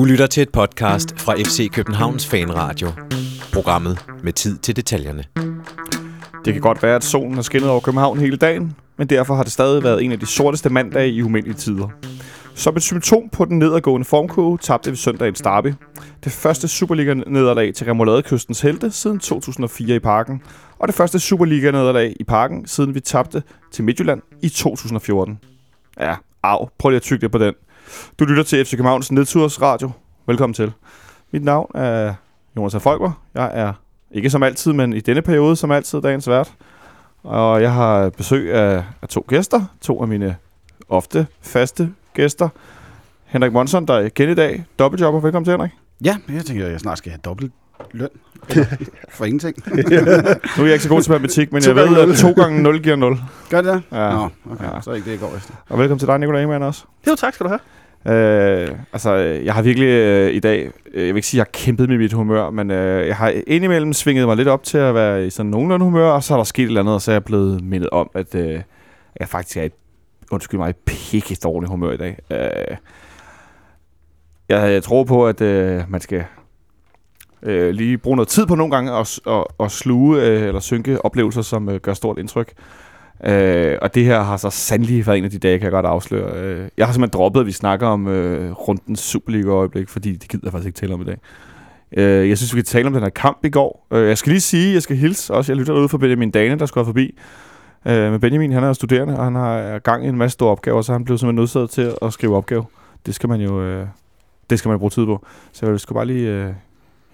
Du lytter til et podcast fra FC Københavns Fanradio. Programmet med tid til detaljerne. Det kan godt være, at solen har skinnet over København hele dagen, men derfor har det stadig været en af de sorteste mandage i umindelige tider. Som et symptom på den nedadgående formkurve tabte vi søndagens derby. Det første Superliga-nederlag til Remoladekystens helte siden 2004 i parken, og det første Superliga-nederlag i parken, siden vi tabte til Midtjylland i 2014. Ja, af. Prøv lige at tykke det på den. Du lytter til FC Københavns Nedturs Radio. Velkommen til. Mit navn er Jonas af Folker. Jeg er ikke som altid, men i denne periode som altid dagens vært. Og jeg har besøg af, af to gæster. To af mine ofte faste gæster. Henrik Monson, der er igen i dag. Dobbeltjobber. Velkommen til, Henrik. Ja, jeg tænker, at jeg snart skal have dobbelt løn. For ingenting. Nu er jeg ikke så god til matematik, men jeg ved, at nul. 2 gange 0 giver 0. Gør det? Ja. Nå, okay. Ja. Så er ikke det, jeg går efter. Og velkommen til dig, Nicolai Ingemann også. Jo, tak skal du have. Øh, altså, jeg har virkelig øh, i dag, øh, jeg vil ikke sige, at jeg har kæmpet med mit humør, men øh, jeg har indimellem svinget mig lidt op til at være i sådan nogenlunde humør, og så er der sket et eller andet, og så er jeg blevet mindet om, at øh, jeg faktisk er i, undskyld mig, pikke dårlig humør i dag. Øh, jeg, jeg tror på, at øh, man skal øh, lige bruge noget tid på nogle gange at, at, at sluge øh, eller synke oplevelser, som øh, gør stort indtryk. Øh, og det her har så sandelig været en af de dage, kan jeg godt afsløre. Øh, jeg har simpelthen droppet, at vi snakker om øh, rundens Superliga-øjeblik, fordi det gider jeg faktisk ikke tale om i dag. Øh, jeg synes, vi kan tale om den her kamp i går. Øh, jeg skal lige sige, jeg skal hilse også. Jeg lytter ud for Benjamin Dane, der skulle forbi. Øh, men Benjamin, han er studerende, og han har gang i en masse store opgaver, så han blev simpelthen nødsaget til at skrive opgave. Det skal man jo øh, det skal man bruge tid på. Så jeg skulle bare lige øh,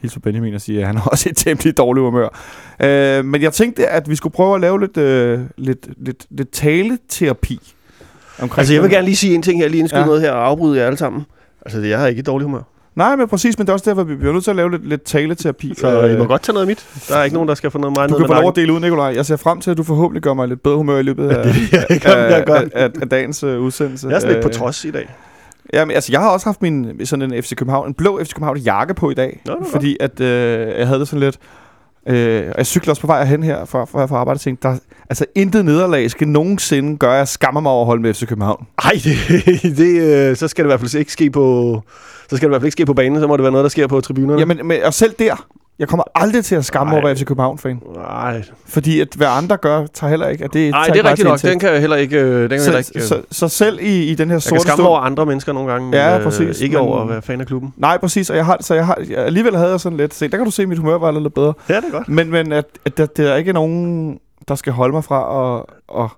hilse Benjamin og sige, at han har også et temmelig dårligt humør. Øh, men jeg tænkte, at vi skulle prøve at lave lidt, øh, lidt, lidt, lidt taleterapi. Omkring Altså, jeg vil gerne lige sige en ting her, lige indskyde Ja. noget her og afbryde jer alle sammen. Altså, jeg har ikke et dårligt humør. Nej, men præcis, men det er også derfor, vi bliver nødt til at lave lidt, lidt taleterapi. Så øh, I må godt tage noget af mit. Der er ikke nogen, der skal få noget mig Du kan få lov at dele ud, Nikolaj. Jeg ser frem til, at du forhåbentlig gør mig lidt bedre humør i løbet af, af, af, af, af dagens uh, udsendelse. Jeg er sådan lidt på Øh, trods i dag. Jamen, altså, jeg har også haft min, sådan en FC København, en blå FC København jakke på i dag. Nå, det var fordi at, øh, jeg havde det sådan lidt... Øh, og jeg cykler også på vej hen her fra, fra, fra arbejde og tænkte, der, altså intet nederlag skal nogensinde gøre, at jeg skammer mig over at holde med FC København. Ej, det, det, øh, så skal det i hvert fald ikke ske på... Så skal det i hvert fald ikke ske på banen, så må det være noget, der sker på tribunerne. Jamen, men, og selv der, jeg kommer aldrig til at skamme mig Nej. over at være FC København-fan. Nej, Fordi at hvad andre gør, tager heller ikke. At det, Nej tager det er rigtigt nok. Den kan jeg heller ikke... øh, Den kan jeg heller så, ikke øh, så, så, selv i, i den her jeg kan sorte skamme stund... over andre mennesker nogle gange. Ja, øh, præcis, Ikke men- over at være fan af klubben. Nej, præcis. Og jeg har, så jeg har, jeg, alligevel havde jeg sådan lidt... Se, der kan du se, at mit humør var lidt bedre. Ja, det er godt. Men, men at, at der, der er ikke nogen, der skal holde mig fra at, at,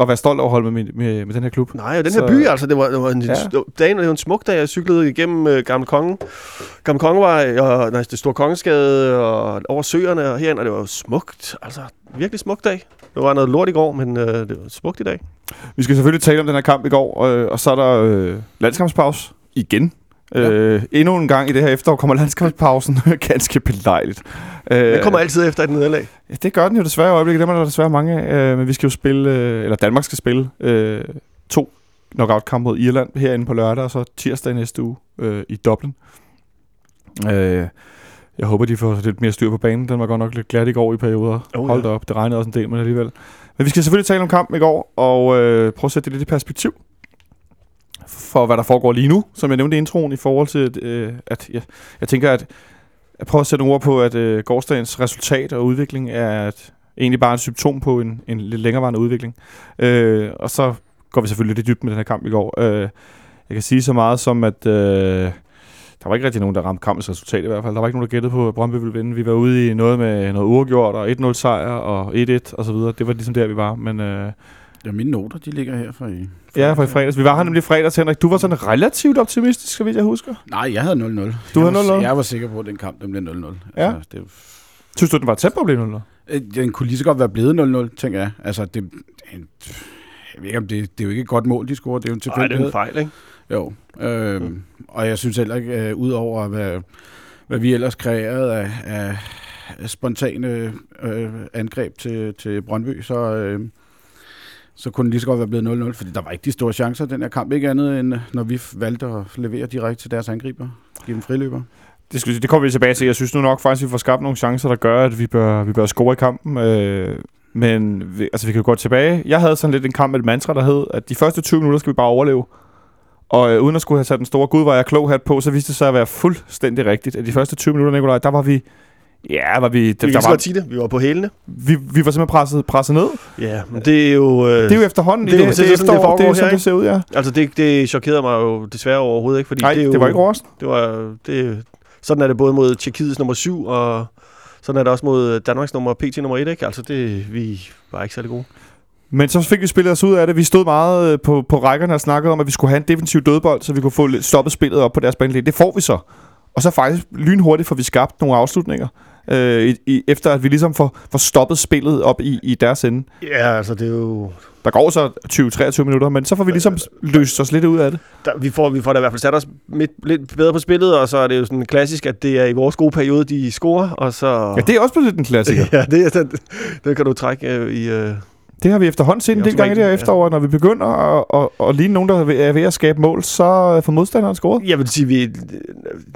at være stolt over at holde med, med, med den her klub. Nej, og den Så- her by, altså, det var, det var en, Ja. dagen, det var en smuk dag. Jeg cyklede igennem øh, Gamle Kongen, Gamle Kongevej, og nej, det store Kongeskade, og over søerne og herind, og det var smukt. Altså, virkelig smuk dag. Det var noget lort i går, men øh, det var smukt i dag. Vi skal selvfølgelig tale om den her kamp i går, øh, og så er der øh, landskampspause igen. Ja. Øh, endnu en gang i det her efterår kommer landskampspausen ganske belejligt. Øh, Den kommer altid efter et nederlag. Ja, det gør den jo desværre i øjeblikket. Dem er der desværre mange af. Øh, men vi skal jo spille, øh, eller Danmark skal spille øh, to knockout-kampe mod Irland herinde på lørdag, og så tirsdag næste uge øh, i Dublin. Øh, jeg håber, de får lidt mere styr på banen. Den var godt nok lidt glat i går i perioder. Oh, Hold ja. da op, det regnede også en del, men alligevel. Men vi skal selvfølgelig tale om kampen i går, og øh, prøve at sætte det lidt i perspektiv for, hvad der foregår lige nu, som jeg nævnte i introen, i forhold til, øh, at jeg, jeg tænker, at jeg prøver at sætte nogle ord på, at øh, gårdsdagens resultat og udvikling er et, egentlig bare et symptom på en, en lidt længerevarende udvikling. Øh, og så går vi selvfølgelig lidt dybt med den her kamp i går. Øh, jeg kan sige så meget som, at øh, der var ikke rigtig nogen, der ramte kampens resultat i hvert fald. Der var ikke nogen, der gættede på, at Brøndby ville vinde. Vi var ude i noget med noget uafgjort og 1-0 sejr og 1-1 og så videre. Det var ligesom der, vi var. Men øh, Ja, mine noter, de ligger her for i ja, for i fredags. Vi var her nemlig i fredags, Henrik. Du var sådan relativt optimistisk, så vidt jeg husker. Nej, jeg havde 0-0. Du jeg havde var, 0-0? Jeg var sikker på, at den kamp, den blev 0-0. Ja. Altså, det, Synes du, den var tæt på at blive 0 øh, den kunne lige så godt være blevet 0-0, tænker jeg. Altså, det, en- jeg ved ikke, om det, det er jo ikke et godt mål, de scorer. Det er jo en Nej, det er tilfældighed. en fejl, ikke? Jo, øhm, og jeg synes heller ikke, øh, udover hvad, hvad vi ellers kreerede af, af af spontane øh, angreb til, til Brøndby, så, øh, så kunne det lige så godt være blevet 0-0, fordi der var ikke de store chancer i den her kamp, ikke andet end når vi valgte at levere direkte til deres angriber, give dem friløber. Det, skal, det kommer vi tilbage til. Jeg synes nu nok faktisk, at vi får skabt nogle chancer, der gør, at vi bør, vi bør score i kampen. Øh, men vi, altså, vi kan jo gå tilbage. Jeg havde sådan lidt en kamp med et mantra, der hed, at de første 20 minutter skal vi bare overleve. Og øh, uden at skulle have sat den store gud, var jeg klog hat på, så viste det sig at være fuldstændig rigtigt. At de første 20 minutter, Nikolaj, der var vi... Ja, var vi... Vi Der, kan der så var, sige det. Vi var på hælene. vi, vi var simpelthen presset, presset ned. Ja, men det er jo... Øh, Det er jo efterhånden det det, det, det foregår det er jo her, sådan, det ikke? ser ud, ja. Altså, det, det chokerede mig jo desværre overhovedet ikke, fordi Nej, det, er jo, det var ikke overraskende. Det var, det, sådan er det både mod Tjekkiets nummer 7, og sådan er det også mod Danmarks nummer PT nummer 1, ikke? Altså, det, vi var ikke særlig gode. Men så fik vi spillet os ud af det. Vi stod meget øh, på, på rækkerne og snakkede om, at vi skulle have en defensiv dødbold, så vi kunne få stoppet spillet op på deres banelæge. Det får vi så. Og så faktisk lynhurtigt får vi skabt nogle afslutninger, øh, i, i, efter at vi ligesom får, får stoppet spillet op i, i deres ende. Ja, altså, det er jo... Der går så 20-23 minutter, men så får vi ligesom løst os lidt ud af det. Der, vi, får, vi får da i hvert fald sat os midt, lidt bedre på spillet, og så er det jo sådan klassisk, at det er i vores gode periode, de scorer, og så... Ja, det er også blevet lidt en klassiker. Ja, det, er, den, den kan du trække øh, i... Øh, Det har vi efterhånden set en Det del gange i det her efterår, når vi begynder at, at, at ligne nogen, der er ved- at skabe mål, så får modstanderen scoret. jeg vil sige, vi,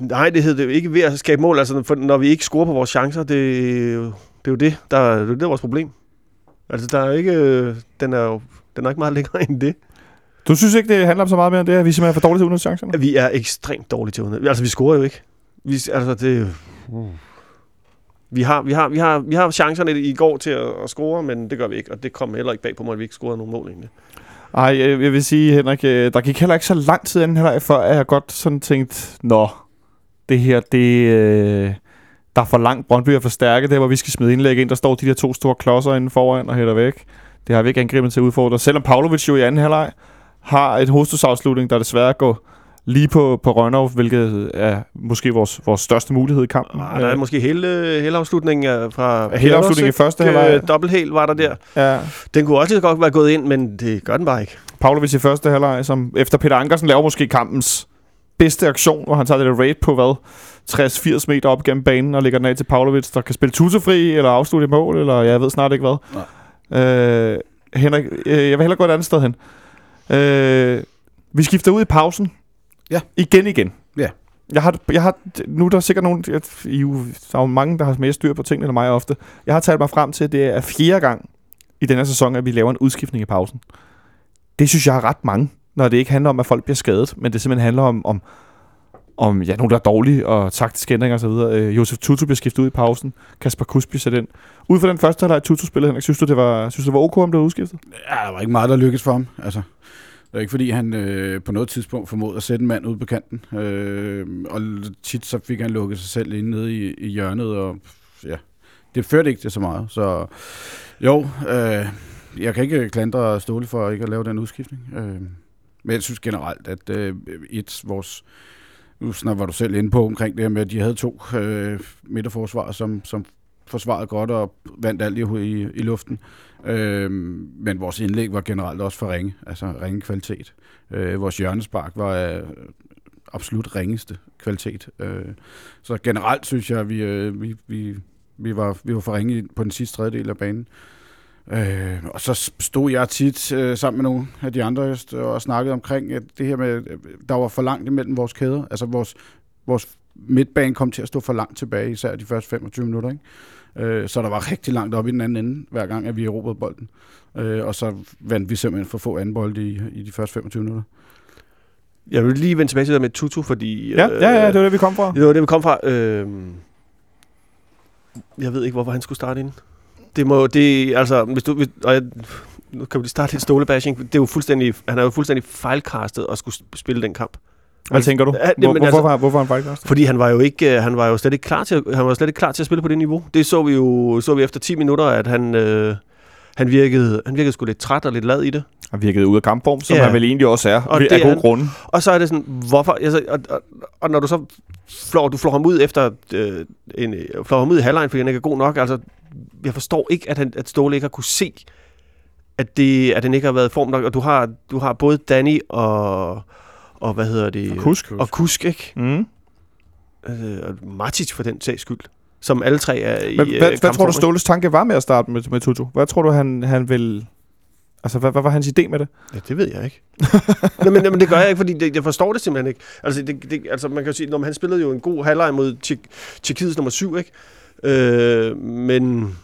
nej, det hedder det jo ikke ved at skabe mål. Altså, for, når vi ikke scorer på vores chancer, det, er jo- det er jo det, der, det er det, vores problem. Altså, der er ikke, den er jo den er ikke meget længere end det. Du synes ikke, det handler om så meget mere end det, at vi simpelthen er for dårlige til at udnytte chancerne? Vi er ekstremt dårlige til at udnytte. Altså, vi scorer jo ikke. Vi, altså, det, uh vi, har, vi, har, vi, har, vi har chancerne i går til at, at score, men det gør vi ikke. Og det kom heller ikke bag på mig, at vi ikke scorede nogen mål egentlig. Ej, jeg, jeg vil sige, Henrik, øh, der gik heller ikke så lang tid inden heller, før jeg godt sådan tænkte, nå, det her, det, øh, der er for langt Brøndby er for stærke, der hvor vi skal smide indlæg ind, der står de der to store klodser inden foran og hætter væk. Det har vi ikke angrebet til at udfordre. Selvom Pavlovic jo i anden halvleg har et hovedstødsafslutning, der desværre går lige på, på Rønnow, hvilket er måske vores, vores største mulighed i kampen. Ah, der er måske hele, hele afslutningen af- fra... Hele afslutningen i første halvleg. halvleg. Dobbelthæl var der der. ja, Den kunne også lige godt være gået ind, men det gør den bare ikke. Pavlovic i første halvleg, som efter Peter Ankersen laver måske kampens bedste aktion, hvor han tager det der raid på, hvad, 60-80 meter op gennem banen og lægger den af til Pavlovic, der kan spille tutefri eller afslutte i mål, eller jeg ved snart ikke hvad. Øh, Henrik, øh, jeg vil hellere gå et andet sted hen. Øh, vi skifter ud i pausen. Ja. Igen igen. Ja. Jeg har, jeg har, nu er der sikkert nogen, jeg, I, er der er jo mange, der har mere styr på tingene end mig ofte. Jeg har talt mig frem til, at det er fjerde gang i denne sæson, at vi laver en udskiftning i pausen. Det synes jeg er ret mange, når det ikke handler om, at folk bliver skadet, men det simpelthen handler om, om, om ja, nogen, der er dårlige og taktiske ændringer osv. Øh, Josef Tutu bliver skiftet ud i pausen. Kasper Kusby sæt ind. Ud fra den første halvleg Tutu spillede, Henrik, synes du, det var, synes du, det var ok, om det var udskiftet? Ja, der var ikke meget, der lykkedes for ham. Altså, det er ikke fordi, han øh, på noget tidspunkt formåede at sætte en mand ud på kanten. Øh, og tit så fik han lukket sig selv inde nede i, i hjørnet, og ja, det førte ikke til så meget. Så jo, øh, jeg kan ikke klandre Ståle for ikke at lave den udskiftning. Øh, men jeg synes generelt, at øh, et, vores nu snart var du selv inde på omkring det her med, at de havde to øh, midterforsvar, som, som forsvarede godt og vandt alt i, i, i luften. Øh, men vores indlæg var generelt også for ringe, altså ringe kvalitet. Øh, vores hjørnespark var øh, absolut ringeste kvalitet. Øh, så generelt synes jeg, at vi, øh, vi, vi, vi, var, vi var for ringe på den sidste tredjedel af banen. Øh, og så stod jeg tit øh, sammen med nogle af de andre og snakkede omkring at det her med, øh, der var for langt imellem vores kæder. Altså vores, vores midtbane kom til at stå for langt tilbage, især de første 25 minutter. Ikke? Øh, så der var rigtig langt op i den anden ende, hver gang, at vi erobrede bolden. Øh, og så vandt vi simpelthen for få anden bold i, i de første 25 minutter. Jeg vil lige vende tilbage til det med Tutu, fordi... Ja, ja, ja, det var det, vi kom fra. Det var det, vi kom fra. Øh, jeg ved ikke, hvorfor han skulle starte ind. Det må, det, altså, hvis du, hvis, og jeg, nu kan vi lige starte lidt stålebashing. Det er jo fuldstændig, han er jo fuldstændig fejlkastet at skulle spille den kamp. Hvad tænker du? Hvor, men hvorfor, altså- altså, hvorfor han faktisk? Fordi han var jo ikke, øh, han var jo slet ikke klar til, at- han var slet ikke klar til at spille på det niveau. Det så vi jo, så vi efter 10 minutter, at han, øh, han virkede, han virkede sgu lidt træt og lidt lad i det. Han virkede ud af kampform, som Ja. han vel egentlig også er, Og det af er gode han. grunde. Og så er det sådan, hvorfor, altså, og, og, og når du så flår, du flår ham ud efter, øh, en, øh, flår ham ud i halvlejen, fordi han ikke er god nok, altså, jeg forstår ikke, at, han, at Ståle ikke har kunne se, at, det, at han ikke har været form nok, og du har, du har både Danny og, og hvad hedder det? Og Kusk. Og Kusk, ikke? Mm. Øh, og Matic for den sags skyld, som alle tre er i Men, øh, hvad, hvad tror du? Ståles tanke var med at starte med, med Tutu? Hvad tror du, han, han vil... Altså, hvad, hvad var hans idé med det? Ja, det ved jeg ikke. Nå, men, men det gør jeg ikke, fordi det, jeg forstår det simpelthen ikke. Altså, det, det, altså man kan jo sige, når han spillede jo en god halvleg mod Tjek- Tjekkiets nummer 7, ikke? Øh, men,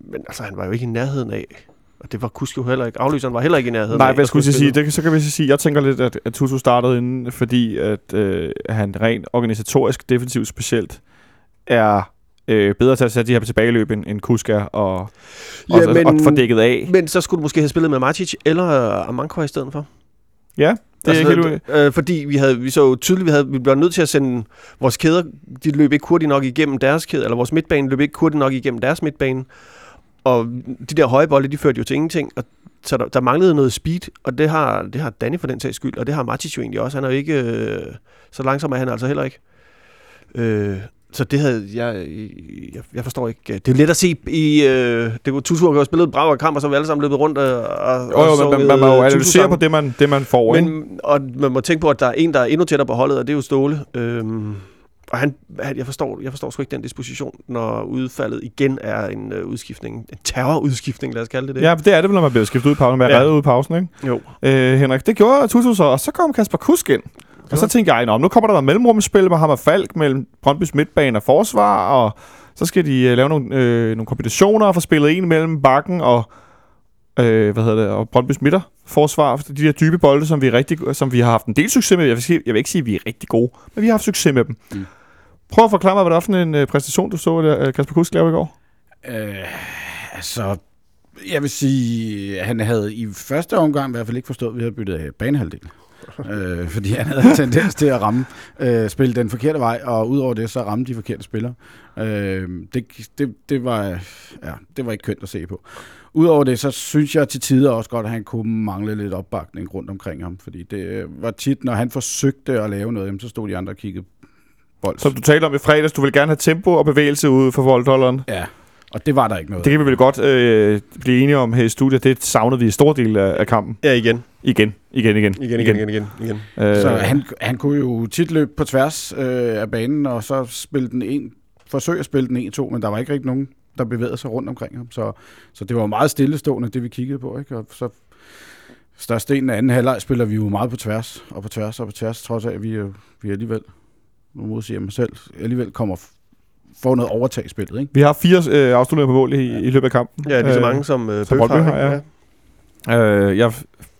men altså, han var jo ikke i nærheden af Og det var Kusk jo heller ikke. Aflyseren var heller ikke i nærheden. Nej, hvad jeg skulle sige, det, så kan vi så sige, jeg tænker lidt, at, at Tutu startede inden, fordi at øh, han rent organisatorisk, defensivt specielt, er øh, bedre til at sætte de her tilbageløb, end, end Kusk er, og, Ja, og, men- og få dækket af. Men så skulle du måske have spillet med Matic eller øh, Amanko i stedet for. Ja, det er ikke helt øh, fordi vi, havde, vi så tydeligt, vi, havde, vi blev nødt til at sende vores kæder, de løb ikke hurtigt nok igennem deres kæde, eller vores midtbane løb ikke hurtigt nok igennem deres midtbane. Og de der høje bolde, de førte jo til ingenting, og så der, der manglede noget speed, og det har, det har Danny for den sags skyld, og det har Matic jo egentlig også. Han er jo ikke, øh, så langsom er han altså heller ikke. Øh, så det havde jeg, jeg, jeg forstår ikke. Det er let at se i, øh, det kunne Tutu have spillet brav kamp, og så har vi alle sammen løbet rundt og, og, Jo, jo, men man, man må jo øh, analysere Tutu-sange. på det, man, det man får. ikke? Men, og man må tænke på, at der er en, der er endnu tættere på holdet, og det er jo Ståle. Øhm, og han, jeg, forstår, jeg forstår sgu ikke den disposition, når udfaldet igen er en øh, udskiftning. En terrorudskiftning, lad os kalde det det. Ja, det er det når man bliver skiftet ud i pausen, med at Ja. ud i pausen, ikke? Jo. Øh, Henrik, det gjorde Tutu så, og så kom Kasper Kusk ind. Og så tænkte jeg, Nå, nu kommer der noget mellemrumspil med ham og Falk mellem Brøndbys midtbane og forsvar, og så skal de øh, lave nogle, øh, nogle kombinationer og få spillet en mellem bakken og, øh, hvad hedder det, og Brøndbys midter forsvar. De der dybe bolde, som vi, er rigtig, som vi har haft en del succes med. Jeg vil, sige, jeg vil ikke sige, at vi er rigtig gode, men vi har haft succes med dem. Mm. Prøv at forklare mig, hvad det var for en øh, præstation, du så, der, øh, Kasper Kusk lave i går. Øh, altså, jeg vil sige, at han havde i første omgang i hvert fald ikke forstået, at vi havde byttet af banehalvdel. øh, fordi han havde en tendens til at ramme, øh, spille den forkerte vej, og udover det, så ramme de forkerte spillere. Øh, det, det, det, var, ja, det var ikke kønt at se på. Udover det, så synes jeg til tider også godt, at han kunne mangle lidt opbakning rundt omkring ham, fordi det øh, var tit, når han forsøgte at lave noget, så stod de andre og kiggede bold. Som du talte om i fredags, du vil gerne have tempo og bevægelse ude for voldholderen. Ja, og det var der ikke noget. Det kan vi vel godt øh, blive enige om her i studiet. Det savnede vi i stor del af, af kampen. Ja, igen. Igen, igen, igen. Igen, igen, igen, igen. igen. Øh, Så han, han kunne jo tit løbe på tværs øh, af banen, og så spille den en, forsøge at spille den 1-2, men der var ikke rigtig nogen, der bevægede sig rundt omkring ham. Så, så det var meget stillestående, det vi kiggede på. Ikke? Og så størstedelen af anden halvleg spiller vi jo meget på tværs, og på tværs, og på tværs, trods af, at vi, vi alligevel, nu modsiger jeg mig selv, alligevel kommer får noget overtag i spillet. Ikke? Vi har fire øh, afslutninger på mål i, i løbet af kampen. Ja, lige så Øh, mange som øh, som Bøf har. har, ja. Øh, jeg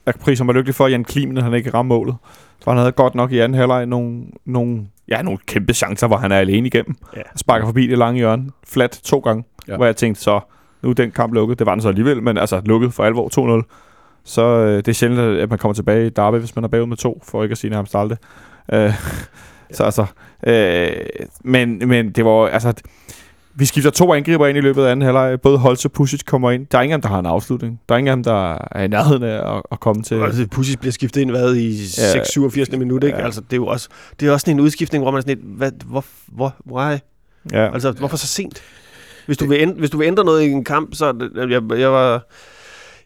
er priser mig lykkelig for, at Jan Klimen, han ikke ramte målet. For han havde godt nok i anden halvleg nogle, nogle, ja, nogle kæmpe chancer, hvor han er alene igennem. Ja. Sparker forbi det lange hjørne. Flat to gange. Ja. Ja. Hvor jeg tænkte, så nu er den kamp lukket. Det var den så alligevel, men altså lukket for alvor 2-0. Så øh, det er sjældent, at man kommer tilbage i derby, hvis man er bagud med to, for ikke at sige nærmest aldrig. Øh, så altså, øh, men, men det var altså, vi skifter to angriber ind i løbet af anden halvleg. Både Holtz og Pusic kommer ind. Der er ingen af dem, der har en afslutning. Der er ingen af dem, der er i nærheden af at, at komme til... Altså, Pusic bliver skiftet ind hvad, i 6-87. minut, ikke? Ja. Altså, det er jo også, det er også en udskiftning, hvor man er sådan lidt, hvad, hvor, hvor, why? Ja. Altså, hvorfor så sent? Hvis du, vil ændre, hvis du vil ændre noget i en kamp, så... Jeg, jeg var...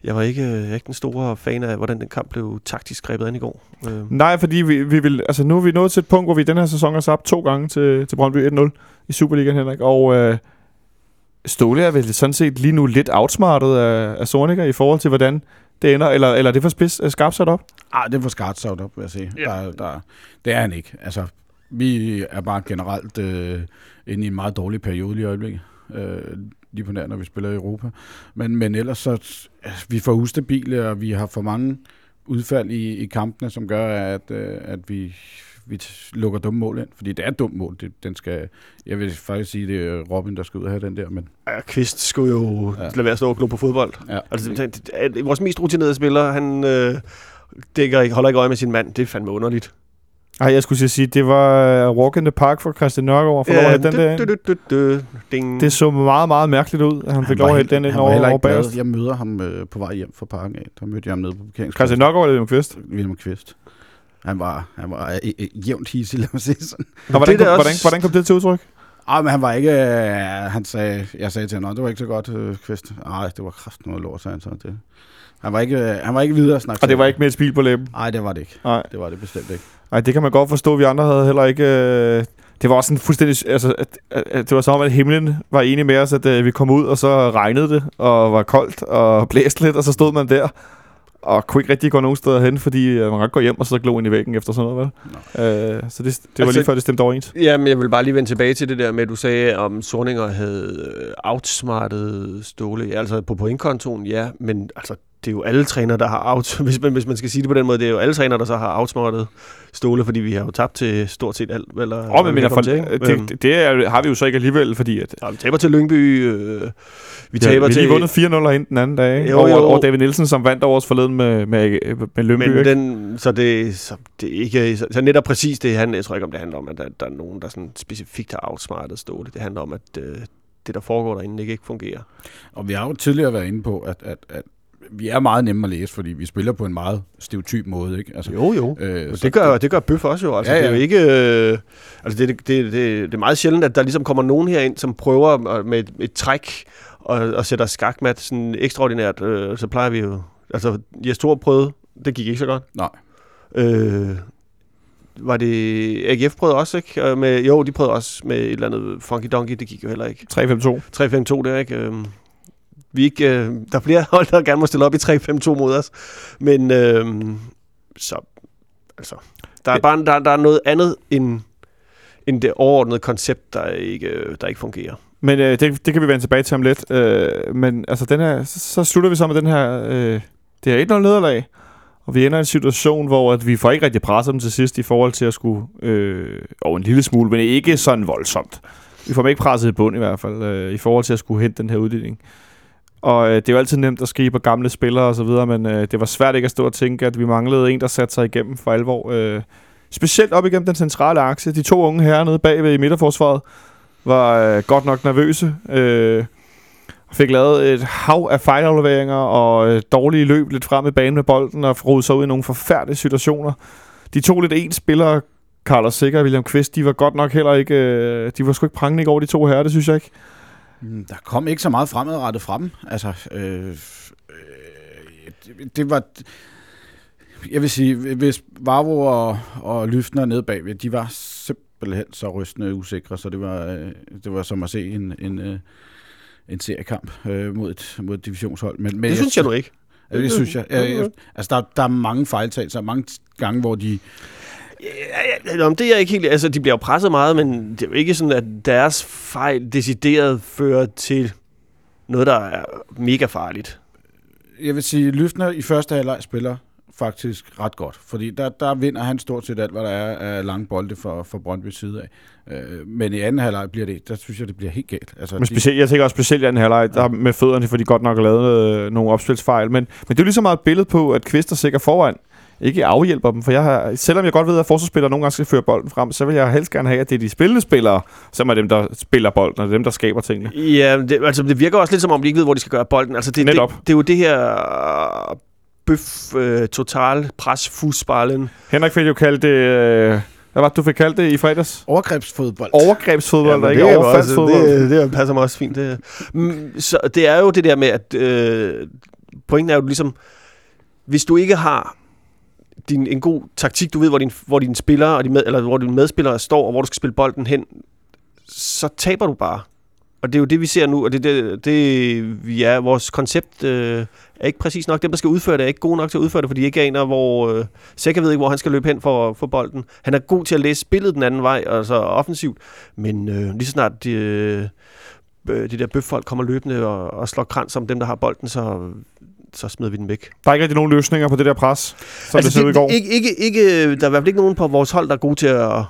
Jeg var ikke, jeg er ikke den store fan af, hvordan den kamp blev taktisk grebet an i går. Øh, Nej, fordi vi, vi vil, altså nu er vi nået til et punkt, hvor vi i den her sæson har tabt to gange til, til Brøndby 1-0 i Superligaen, Henrik. Og øh, Ståle er vel sådan set lige nu lidt outsmartet af, af Sorniger i forhold til, hvordan det ender. Eller, eller er det for spids, øh, skarpt sat op? Ah, det var skarpt sat op, vil jeg sige. Ja. Der, der, det er han ikke. Altså, vi er bare generelt øh, inde i en meget dårlig periode lige i øjeblikket. Øh, lige på nær, når vi spiller i Europa. Men, men ellers så, altså, vi for ustabile, og vi har for mange udfald i, i kampene, som gør, at, øh, at vi, vi lukker dumme mål ind. Fordi det er et dumt mål. Det, den skal, jeg vil faktisk sige, det er Robin, der skal ud og have den der. Men ja, Kvist skulle jo Ja. lade være stå og glo på fodbold. ja, Altså, det, det, det, vores mest rutinerede spiller, han øh, dækker ikke, holder ikke øje med sin mand. Det er fandme underligt. Ej, jeg skulle sige, det var Walk in the Park for Christian Nørgaard. For ja, den der. ding. Det så meget, meget mærkeligt ud, at han fik lov at den ind over, over bagerst. Jeg møder ham øh, på vej hjem fra parken af. Der mødte jeg ham nede på parkeringspladsen. Christian Nørgaard eller William Kvist? William Kvist. Han var, han var øh, øh, jævnt hissig, lad mig sige sådan. Og hvordan, det kom, da hvordan, også- hvordan kom det til udtryk? Ej, men han var ikke... Øh, han sagde, jeg sagde til ham, "Nå, det var ikke så godt, øh, Kvist. Nej, det var kraft noget lort, sagde han så. Det. Han var ikke, øh, han var ikke videre at snakke Og det var ikke med et smil på læben? Nej, det var det ikke. Nej. Det var det bestemt ikke. Nej, det kan man godt forstå. Vi andre havde heller ikke... Øh, det var også sådan fuldstændig... Altså, at, at, at det var som om, at himlen var enig med os, at øh, vi kom ud, og så regnede det, og var koldt, og blæste lidt, og så stod man der. og kunne ikke rigtig gå nogen steder hen, fordi øh, man kan godt gå hjem og så glo ind i væggen efter sådan noget, vel? Øh, så det, det var Altså- lige før, det stemte overens. Jamen, jeg vil bare lige vende tilbage til det der med, at du sagde, om Sorninger havde øh, outsmartet Ståle. Altså på pointkontoen, ja, men altså, det er jo alle trænere, der har out, hvis man, hvis man skal sige det på den måde, det er jo alle trænere, der så har outsmartet Ståle, fordi vi har jo tabt til stort set alt. Eller, oh, men mener, vi for, til, ikke? det, det, det er, har vi jo så ikke alligevel, fordi at, Ja, vi taber til Lyngby, øh, vi vi taber har, vi har til... lige vundet 4-0 herinde den anden dag, ikke? Jo, over, jo. over David Nielsen, som vandt over os forleden med, med, med Lønby, Men ikke? den, så, det, så det er ikke, så, så netop præcis det handler, jeg tror ikke om det handler om, at der, der er nogen, der sådan specifikt har outsmartet Ståle. Det handler om, at øh, det, der foregår derinde, ikke, ikke fungerer. Og vi har jo tidligere været inde på, at, at, at vi er meget nemme at læse, fordi vi spiller på en meget stereotyp måde. Ikke? Altså, Jo, jo. øh, det gør, det gør Bøf også jo. Altså, Ja, ja. Det er jo ikke... Øh, altså, det, det, det, det, er meget sjældent, at der ligesom kommer nogen herind, som prøver med et, et træk og, og sætter skakmat sådan ekstraordinært. Øh, så plejer vi jo... Altså, Jes Thor prøvede. Det gik ikke så godt. Nej. Øh, var det... AGF prøvede også, ikke? Øh, Med, jo, de prøvede også med et eller andet funky donkey. Det gik jo heller ikke. 3-5-2. 3-5-2 der, ikke? Øhm, vi ikke, øh, der er flere hold, der gerne må stille op i 3-5-2 mod os. Men øhm, så, altså, der er, bare, der, der er noget andet end, end det overordnede koncept, der ikke, øh, der ikke fungerer. Men øh, det, det kan vi vende tilbage til om lidt. Øh, men altså, den her, så, så slutter vi så med den her... Øh, det er 1-0 nederlag. Og vi ender i en situation, hvor at vi får ikke rigtig presset dem til sidst i forhold til at skulle... Øh, over en lille smule, men ikke sådan voldsomt. Vi får dem ikke presset i bund i hvert fald, øh, i forhold til at skulle hente den her uddeling. Og øh, det er jo altid nemt at skrive på gamle spillere og så videre, men øh, det var svært ikke at stå og tænke, at vi manglede en, der satte sig igennem for alvor. Øh, specielt op igennem den centrale akse. De to unge herrer nede bagved i midterforsvaret var øh, godt nok nervøse. Øh, fik lavet et hav af fejlafleveringer og øh, dårlige løb lidt frem i banen med bolden og rodede sig ud i nogle forfærdelige situationer. De to lidt ens spillere, Carlos Sikker og William Kvist, de var godt nok heller ikke... Øh, de var sgu ikke prangende i går, de to herrer, det synes jeg ikke. Mm, Der kom ikke så meget fremadrettet fra dem. Altså, øh, øh, det, det var... Jeg vil sige, hvis Varvo og, og Lyftner nede bagved, de var simpelthen så rystende usikre, så det var, øh, det var som at se en, en, øh, en seriekamp øh, mod, et, mod et divisionshold. Men, men Det synes jeg nu ikke. Ja, det synes jeg. jeg, jeg altså, der, der er mange fejltagelser, mange gange, hvor de... Ja, ja, om det er jeg ikke helt... Altså, de bliver jo presset meget, men det er jo ikke sådan, at deres fejl decideret fører til noget, der er mega farligt. Jeg vil sige, Lyftner i første halvleg spiller faktisk ret godt, fordi der, der vinder han stort set alt, hvad der er af lange bolde for, for Brøndby's side af. Øh, men i anden halvleg bliver det, der synes jeg, det bliver helt galt. Altså, Men specielt, jeg tænker også specielt i anden halvleg, der med fødderne, for de godt nok har lavet øh, nogle opspilsfejl. Men, men det er jo lige så meget et billede på, at Kvist er sikker foran. Ikke afhjælper dem, for jeg har, selvom jeg godt ved, at forsvarsspillere nogle gange skal føre bolden frem, så vil jeg helst gerne have, at det er de spillende spillere, som er dem, der spiller bolden, og dem, der skaber tingene. Ja, det, altså det virker også lidt som om, de ikke ved, hvor de skal gøre bolden. Altså det, det, Netop. det er jo det her øh, bøf, øh, total, pres, fusballen. Henrik fik jo kaldt det... Øh, hvad var det, du fik kaldt det i fredags? Overgrebsfodbold. Overgrebsfodbold, men ja, ikke det, er jo også, overfaldsfodbold. det, det passer mig også fint. Det. Mm, Så det er jo det der med, at øh, pointen er jo ligesom, hvis du ikke har din, en god taktik, du ved, hvor, din, hvor dine spillere, og de med, eller hvor dine medspillere står, og hvor du skal spille bolden hen, så taber du bare. Og det er jo det, vi ser nu, og det, det, det vi er, vores koncept øh, er ikke præcis nok. Dem, der skal udføre det, er ikke gode nok til at udføre det, fordi de ikke aner, hvor... Øh, Sækker ved ikke, hvor han skal løbe hen for at få bolden. Han er god til at læse spillet den anden vej, altså offensivt, men øh, lige så snart de, øh, de der bøffolk kommer løbende og, og slår krans om dem, der har bolden, så, så smider vi den væk. Der er ikke rigtig nogen løsninger på det der pres, som altså, det så ud i går. Ikke, ikke, ikke, der er i hvert fald ikke nogen på vores hold, der er gode til at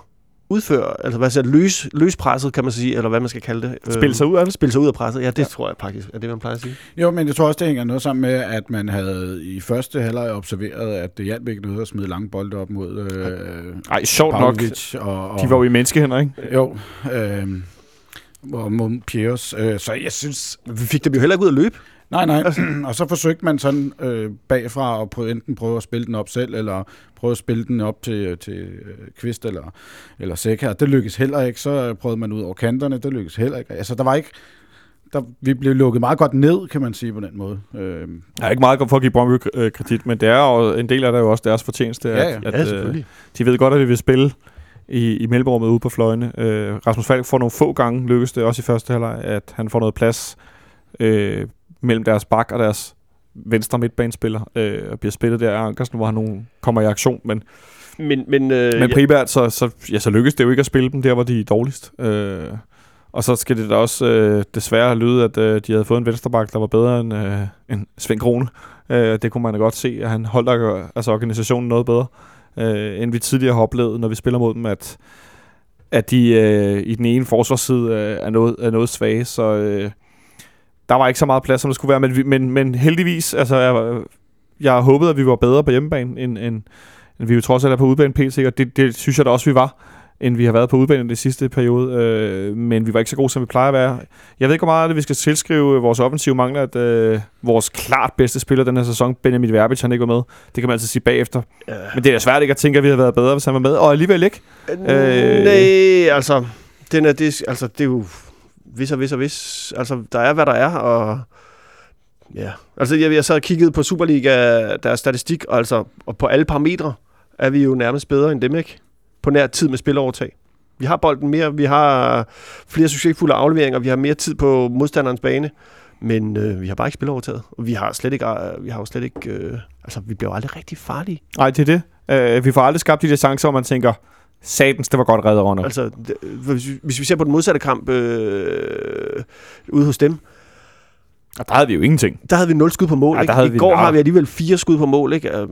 udføre, altså hvad siger, løs, løs presset, kan man sige, eller hvad man skal kalde det. Spille sig ud af det. Spille sig ud af presset, ja, det ja. tror jeg faktisk er det, man plejer at sige. Jo, men jeg tror også, det hænger noget sammen med, at man havde i første halvleg observeret, at det hjalp ikke noget at smide lange bolde op mod øh, Ej, sjovt nok. Pavlovic og, og, De var jo i menneskehænder, ikke? Jo, øh, og mod Piers. Øh, så jeg synes... Vi fik dem jo heller ikke ud at løbe. Nej, nej. og så forsøgte man sådan øh, bagfra at prøve, enten prøve at spille den op selv, eller prøve at spille den op til, til øh, Kvist eller, eller Sækker. Det lykkedes heller ikke. Så prøvede man ud over kanterne. Det lykkedes heller ikke. Altså, der var ikke... Der, vi blev lukket meget godt ned, kan man sige på den måde. Øh, Jeg er ikke meget godt for at give Brøndby øh, kredit, men det er jo, en del af det er jo også deres fortjeneste, Ja, ja. at, Ja, at øh, selvfølgelig. de ved godt, at vi vil spille i, i mellemrummet ude på fløjene. Øh, Rasmus Falk får nogle få gange, lykkes det også i første halvleg, at han får noget plads øh, mellem deres bak og deres venstre midtbanespiller, øh, og bliver spillet der af Ankersen, hvor han nu kommer i aktion, men, Men, men, øh, men primært så, så, ja, så lykkes det jo ikke at spille dem der, hvor de er dårligst. Øh, og så skal det da også øh, desværre lyde, at øh, de havde fået en venstreback, der var bedre end, øh, end Svend Krone. Øh, det kunne man da godt se, at han holdt altså organisationen noget bedre, øh, end vi tidligere har oplevet, når vi spiller mod dem, at, at de øh, i den ene forsvarsside øh, er, noget, er noget svage, så øh, der var ikke så meget plads, som der skulle være, men, men, men heldigvis, altså jeg, jeg håbede, at vi var bedre på hjemmebane, end, end, end vi jo trods alt er på udebane pt, og det, det synes jeg da også, vi var end vi har været på udbanen det sidste periode, øh, men vi var ikke så gode, som vi plejer at være. Jeg ved ikke, hvor meget det, vi skal tilskrive vores offensive mangler, at øh, vores klart bedste spiller den her sæson, Benjamin Verbic, han ikke var med. Det kan man altid sige bagefter. Ja. Men det er svært ikke at tænke, at vi havde været bedre, hvis han var med, og alligevel ikke. Øh, nej, altså, den er, det, altså, det er jo hvis og vis og hvis. Altså, der er, hvad der er, og ja. Altså, jeg, jeg sad og kiggede på Superliga, deres statistik, og altså, og på alle parametre er vi jo nærmest bedre end dem, ikke? På nær tid med spilovertag. Vi har bolden mere, vi har flere succesfulde afleveringer, vi har mere tid på modstanderens bane, men øh, vi har bare ikke spilovertaget. Og vi har slet ikke, øh, vi har jo slet ikke, øh, altså, vi bliver jo aldrig rigtig farlige. Nej, det er det. Øh, vi får aldrig skabt de der chancer, hvor man tænker, satans, det var godt reddet under. Altså, det, hvis, vi- hvis vi ser på den modsatte kamp øh, ude hos dem, Og der havde vi jo ingenting. der havde vi 0 skud på mål. Ja, ikke? der havde I vi- går har vi alligevel fire skud på mål. Ikke? Øhm,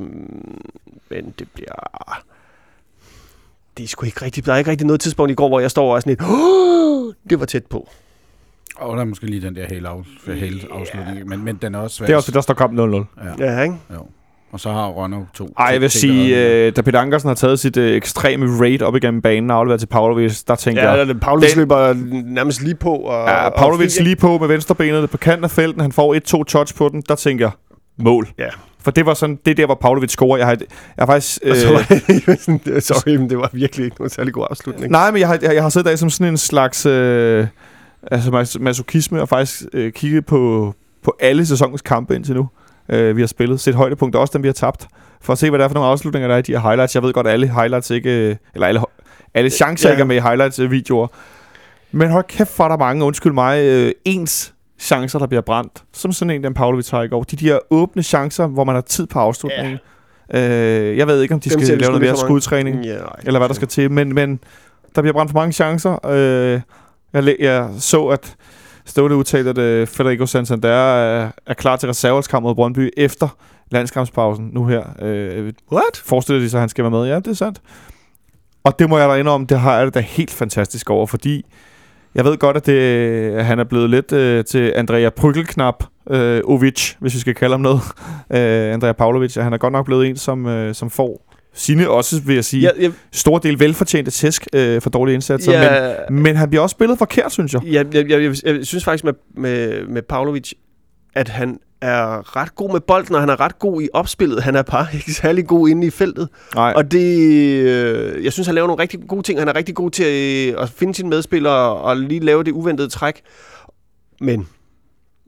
men det bliver... Det er sgu ikke rigtigt. Der er ikke rigtig noget tidspunkt i går, hvor jeg står og er sådan lidt... "Åh, Det var tæt på. Og der er måske lige den der hele, af, hele afslutning, men, men den er også svær. Det er også det, der står kamp 0-0. Ja, Ja, ikke? jo. Og så har Rønner to. Ej, jeg vil sige, øh, da Peter Ankersen har taget sit øh, ekstreme raid op igennem banen og afleveret til Pavlovic, der tænker Ja, jeg, ja Den- løber nærmest lige på. Og, ja, Pavlovic lige på med venstrebenet på kanten af felten, han får et-to touch på den, der tænker jeg, mål. Ja. For det var sådan, det er der, hvor Pavlovic scorer. Jeg har, jeg har faktisk... Øh, sorry, men det var virkelig ikke nogen særlig god afslutning. nej, men jeg har, jeg, jeg har siddet der som sådan en slags øh, altså mas- masochisme, og faktisk øh, kigget på, på alle sæsonens kampe indtil nu, øh, vi har spillet. Set højdepunkter, også dem vi har tabt, for at se, hvad det er for nogle afslutninger, der er i de her highlights. Jeg ved godt, at alle highlights ikke... øh, Eller alle, alle chancer Ja. ja. ikke er med i highlights-videoer. Men hold kæft, for der er mange, undskyld mig, øh, ens chancer, der bliver brændt. Som sådan en, den Pavlovic har i går. De der åbne chancer, hvor man har tid på afslutningen. Øh, jeg ved ikke, om de Dem skal vi lave noget mere skudtræning Ja, nej. eller hvad der skal til. Men, men der bliver brændt for mange chancer. Øh, jeg, jeg så, at Ståle udtalte, at øh, Federico Santander er, er klar til reservelskamp mod Brøndby efter landskampspausen nu her. Øh, What? forestiller de sig, at han skal være med? Ja, det er sandt. Og det må jeg da indrømme, det har jeg det da helt fantastisk over, fordi jeg ved godt, at, det, at han er blevet lidt øh, til Andrea Prygelknap øh, Ovic, hvis vi skal kalde ham noget. Øh, Andrea Pavlovic, han er godt nok blevet en, som, øh, som får sine også, vil jeg sige, Ja, ja, stor del velfortjente tæsk øh, for dårlige indsatser. Ja. ja, Men, men han bliver også spillet forkert, synes jeg. Jeg, jeg, jeg, jeg, jeg synes faktisk med, med, med Pavlovic, at han er ret god med bolden, og han er ret god i opspillet. Han er bare ikke særlig god inde i feltet. Nej, Og det, øh, jeg synes, han laver nogle rigtig gode ting. Han er rigtig god til øh, at finde sine medspillere og lige lave det uventede træk. Men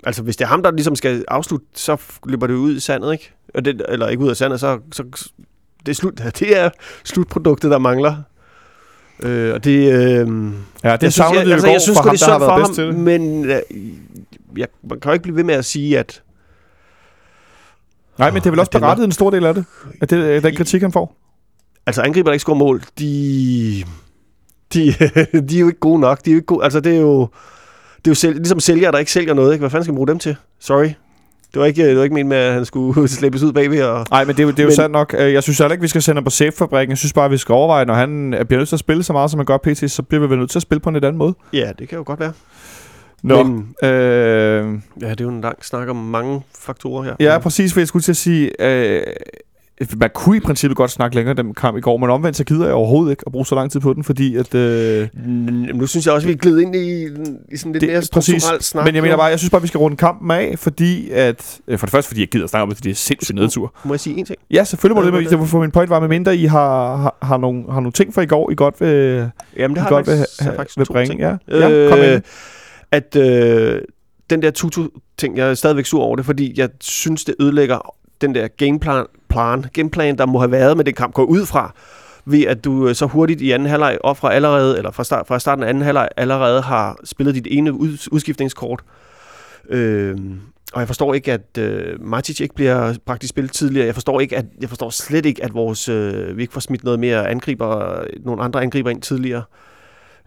altså, hvis det er ham, der ligesom skal afslutte, så løber det ud i sandet, ikke? Og det, eller ikke ud af sandet, så, så det er, slut, det er slutproduktet, der mangler. Øh, og det, øh, ja, det jeg synes, savnede jeg, vi jo altså, jeg synes for ham, det er der har været bedst til ham, det. men øh, jeg, man kan jo ikke blive ved med at sige, at Nej, men det er vel også berettet en stor del af det. At det er den kritik, han får. altså angriber, der ikke scorer mål, de, de, de er jo ikke gode nok. De er jo ikke gode, altså det er jo, det er jo selv, ligesom sælgere, der ikke sælger noget. Ikke? Hvad fanden skal man bruge dem til? Sorry. Det var ikke, det var ikke ment med, at han skulle slæbes ud bagved. Og, Nej, men det er, jo- det er jo Men- sandt nok. Øh, Jeg synes heller ikke, vi skal sende ham på safe-fabrikken. Jeg synes bare, vi skal overveje, når han er- bliver nødt til at spille så meget, som han gør pt, så bliver vi vel nødt til at spille på en lidt anden måde. ja, det kan jo godt være. Nå, Men, øh, ja, det er jo en lang snak om mange faktorer her. ja, præcis, hvad jeg skulle til at sige. Øh, man kunne i princippet godt snakke længere den kamp i går, men omvendt så gider jeg overhovedet ikke at bruge så lang tid på den, fordi at... Øh, Nu synes jeg også, vi er ind i, i sådan lidt Det- mere præcis. snak. Men jeg mener bare, jeg synes bare, vi skal runde kampen af, fordi at... øh, For det første, fordi jeg gider snakke om det, fordi det er sindssygt nedtur. Må jeg sige en ting? Ja, selvfølgelig må Ja, det, men for min point var, med mindre I har, har, har, nogle, har nogle ting fra i går, I godt vil, Jamen, det I har godt jeg vil, faktisk, vil bringe. ting. Ja, ja kom øh, ind. at øh, den der tutu-ting, jeg er stadigvæk sur over det, fordi jeg synes, det ødelægger den der gameplan, plan, gameplan, der må have været med den kamp, går ud fra, ved at du øh, så hurtigt i anden halvleg og fra allerede, eller fra, start, fra starten af anden halvleg allerede har spillet dit ene ud, udskiftningskort. Øh, og jeg forstår ikke, at øh, Matic ikke bliver bragt i spil tidligere. Jeg forstår, ikke, at, jeg forstår slet ikke, at vores, øh, vi ikke får smidt noget mere angriber, øh, nogle andre angriber ind tidligere.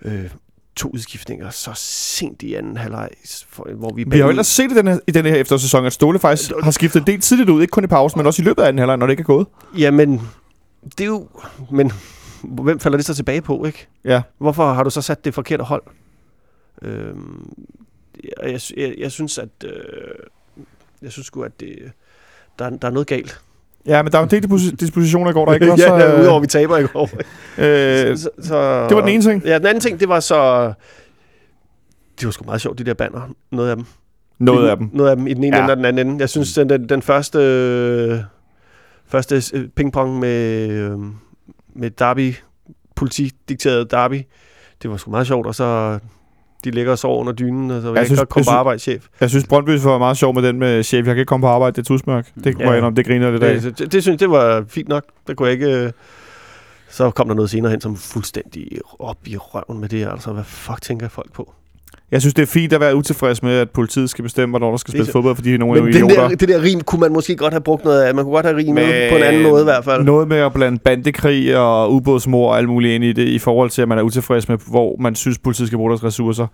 Øh, to udskiftninger så sent i anden halvleg, hvor vi, Vi har jo ellers set i den her, i den her efterårssæson, at Ståle faktisk har skiftet en del tidligt ud. Ikke kun i pausen, men også i løbet af den halvleg, når det ikke er gået. Jamen, det er jo... Men hvem falder det så tilbage på, ikke? Ja. Hvorfor har du så sat det forkerte hold? Øhm, jeg, jeg, jeg, synes, at... Øh, jeg synes sgu, at det, der, er- der er noget galt. Ja, men der er jo en del disposi- dispositioner i går, der ikke også... ja, ja, øh, udover vi taber i går. øh, så, så, det var den ene ting. Ja, den anden ting, det var så... Det var sgu meget sjovt, de der banner. Noget af dem. noget af dem. Noget af dem i den ene Ja. ende og den anden ende. Jeg synes, den, den, den første, øh, første pingpong med, øh, med Derby, politidikteret Derby, det var sgu meget sjovt, og så de ligger og sover under dynen, og så vil jeg, Jeg synes- godt komme jeg på arbejde, chef. Jeg synes, Brøndby var meget sjov med den med chef. Jeg kan ikke komme på arbejde, det er tusmørk. Det kunne Ja. jeg indrømme, det griner lidt af. Det, det, det, synes det var fint nok. Det kunne jeg ikke... øh, Så kom der noget senere hen, som fuldstændig op i røven med det. Altså, hvad fuck tænker folk på? Jeg synes, det er fint at være utilfreds med, at politiet skal bestemme, hvornår der skal spille fodbold, fordi nogle Men er den idioter. der, det der rim kunne man måske godt have brugt noget af. Man kunne godt have rimet Men på en anden måde i hvert fald. Noget med at blande bandekrig og ubådsmor og alt muligt ind i det, i forhold til, at man er utilfreds med, hvor man synes, politiet skal bruge deres ressourcer.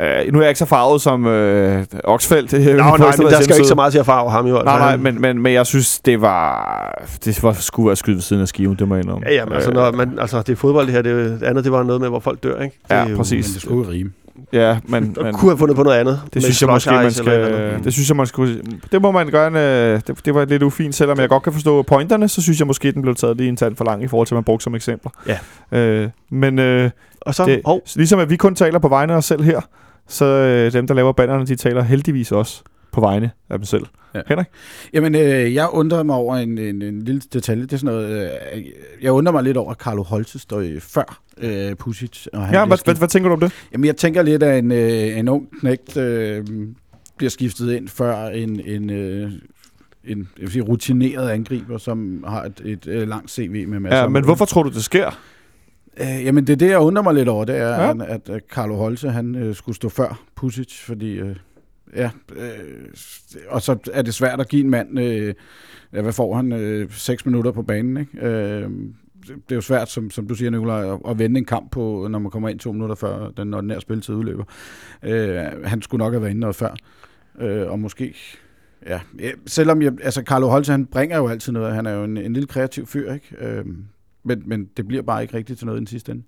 Uh, nu er jeg ikke så farvet som uh, Oxfeldt. Det er Nå, nej, men der skal jo ikke så meget til at farve ham jo. Nej, altså. nej, men, men, men jeg synes, det var... Det var skulle være skyde ved siden af skiven, det må jeg indrømme. Ja, jamen, altså, Øh, når man, altså, det er fodbold det her. Det, det andet, det var noget med, hvor folk dør, ikke? Det Ja, jo- præcis. Men det skulle rime. Ja, men, Man men kunne have fundet på noget andet. det synes jeg måske, man skal... Det synes jeg, man skulle... Det må man gøre... Det, det var lidt ufint, selvom jeg godt kan forstå pointerne, så synes jeg måske, den blev taget lige en tand for lang i forhold til, at man brugte som eksempler. Ja. Øh, men øh, Og så, det- hov, ligesom at vi kun taler på vegne af os selv her, så øh, dem, der laver bannerne, de taler heldigvis også på vegne af dem selv. Ja. Henrik? Jamen, øh, jeg undrer mig over en, en, en lille detalje. Det er sådan noget, øh, jeg undrer mig lidt over, at Carlo Holte står i før øh, Pusic. Og han Ja, hvad, hvad, hvad tænker du om det? Jamen, jeg tænker lidt, at en, øh, en ung knægt øh, bliver skiftet ind før en, en, øh, en jeg vil sige, rutineret angriber, som har et, et, et langt CV med masser Ja, men hvorfor tror du, det sker? Øh, jamen, det er det, jeg undrer mig lidt over, det er, Ja. at, at Carlo Holse, han øh, skulle stå før Pusic, fordi... Øh, ja, øh, og så er det svært at give en mand... Øh, ja, hvad får han? Øh, seks minutter på banen, ikke? Øh, det er jo svært, som, som du siger, Nicolaj, at, at vende en kamp på, når man kommer ind to minutter før den ordinære spilletid udløber. Øh, han skulle nok have været inde noget før. Øh, og måske... Ja, selvom jeg, altså Carlo Holse, han bringer jo altid noget. Han er jo en, en lille kreativ fyr, ikke? Øh, men, men det bliver bare ikke rigtigt til noget i den sidste ende.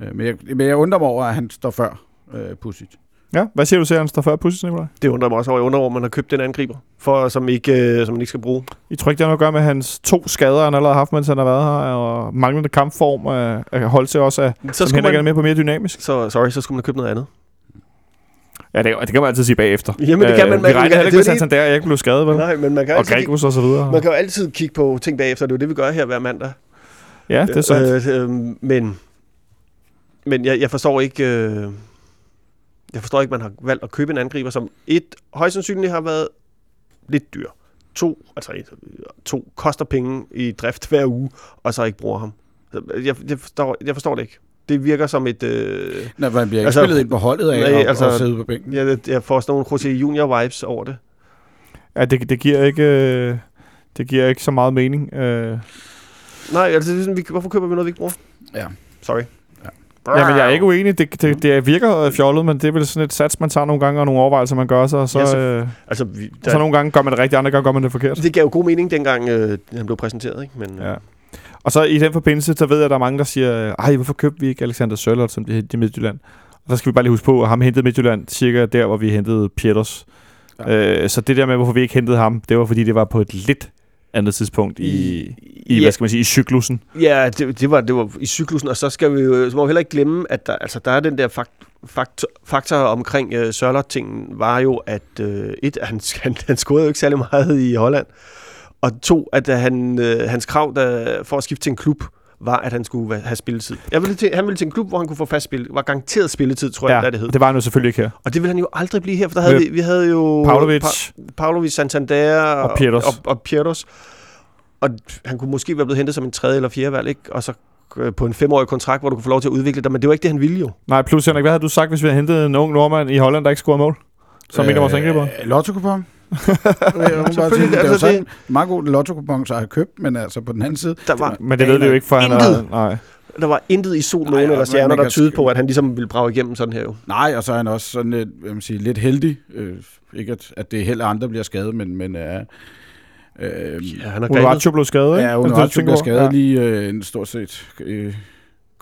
Øh, men, jeg, men jeg undrer mig over, at han står før øh, Pusic. Ja, hvad siger du til, at han står før Pussies, Nicolaj? det undrer mig også over. Jeg undrer, hvor man har købt den angriber, for, som, ikke, øh, som man ikke skal bruge. I tror ikke, det har noget at gøre med hans to skader, han allerede har haft, mens han har været her, og manglende kampform, at, at holde til også, at, Så som Henrik er man, med på mere dynamisk? så, sorry, så skulle man have købt noget andet. Ja, det, det kan man altid sige bagefter. Jamen, det kan man- Vi man- regner man- heller ikke med er Santander, jeg ikke blev skadet, vel? Nej, men man kan, Og altid, og så videre. man kan jo altid kigge på ting bagefter. Det er jo det, vi gør her hver mandag. Ja, det er sandt. Øh, øh, men men jeg, jeg forstår ikke... Øh, jeg forstår ikke, man har valgt at købe en angriber, som et højst sandsynligt har været lidt dyr. To, altså et, to koster penge i drift hver uge, og så ikke bruger ham. Jeg, jeg, forstår, jeg forstår det ikke. Det virker som et... Øh, Når man bliver ikke Altså, spillet ind på holdet af nej, og, altså- og sidde på bænken. Ja. jeg, jeg får sådan nogle Jose Junior vibes over det. Ja, det, det, giver ikke, øh, det giver ikke så meget mening. Øh. Nej, altså, det er sådan, vi, hvorfor køber vi noget, vi ikke bruger? Ja. Sorry. Ja. Ja, men jeg er ikke uenig. Det, det, det virker øh, fjollet, men det er vel sådan et sats, man tager nogle gange, og nogle overvejelser, man gør sig, og så, Ja, så- øh, Altså, vi, og så nogle gange gør man det rigtigt, andre gange gør man det forkert. det gav jo god mening, dengang øh, han blev præsenteret, ikke? Men, Ja. Og så i den forbindelse, så ved jeg, at der er mange, der siger, ej, hvorfor købte vi ikke Alexander Sørloth, som de hentede i Midtjylland? Og så skal vi bare lige huske på, at ham hentede Midtjylland cirka der, hvor vi hentede Pieters. Ja. Øh, så det der med, hvorfor vi ikke hentede ham, det var, fordi det var på et lidt andet tidspunkt i, i ja, hvad skal man sige, i cyklusen. Ja, det, det, var, det var i cyklusen, og så skal vi jo, så må vi heller ikke glemme, at der, altså, der er den der fakt, fakt, faktor omkring øh, Sørlot-tingen, var jo, at øh, et, han, han, han scorede jo ikke særlig meget i Holland, og to, at øh, han, øh, hans krav der, for at skifte til en klub, var, at han skulle have spilletid. Jeg ville til, han ville til en klub, hvor han kunne få fast spil. var garanteret spilletid, tror jeg, Ja, ja, det hed. det var han jo selvfølgelig ikke her. Og det ville han jo aldrig blive her, for der havde vi, vi havde jo... Pavlovic, Pa- Pavlovic, Santander Og Pieters. Og, og Pieters. Og han kunne måske være blevet hentet som en tredje eller fjerde valg, ikke? Og så øh, på en femårig kontrakt, hvor du kunne få lov til at udvikle dig, men det var ikke det, han ville jo. nej, plus Henrik, hvad havde du sagt, hvis vi havde hentet en ung nordmand i Holland, der ikke scorede mål? Som øh, en af vores angriber? Lotto Coupon? det Selvfølgelig, er jo altså, sådan, det- meget god lotto så har jeg købt, men altså på den anden side... Der var, Men det ved vi jo ikke, for han har... Nej. der var intet i sol, Nej, og eller man- stjerner, der tydede sk- på, at han ligesom ville brage igennem sådan her jo. Nej, og så er han også sådan lidt, man siger, lidt heldig. Øh, ikke at, at det heller andre bliver skadet, men, men er... Øh, Ja, han har grebet. Onuachu blev skadet, ikke? Ja, Er bliver på? skadet Ja. lige øh, en stort set øh,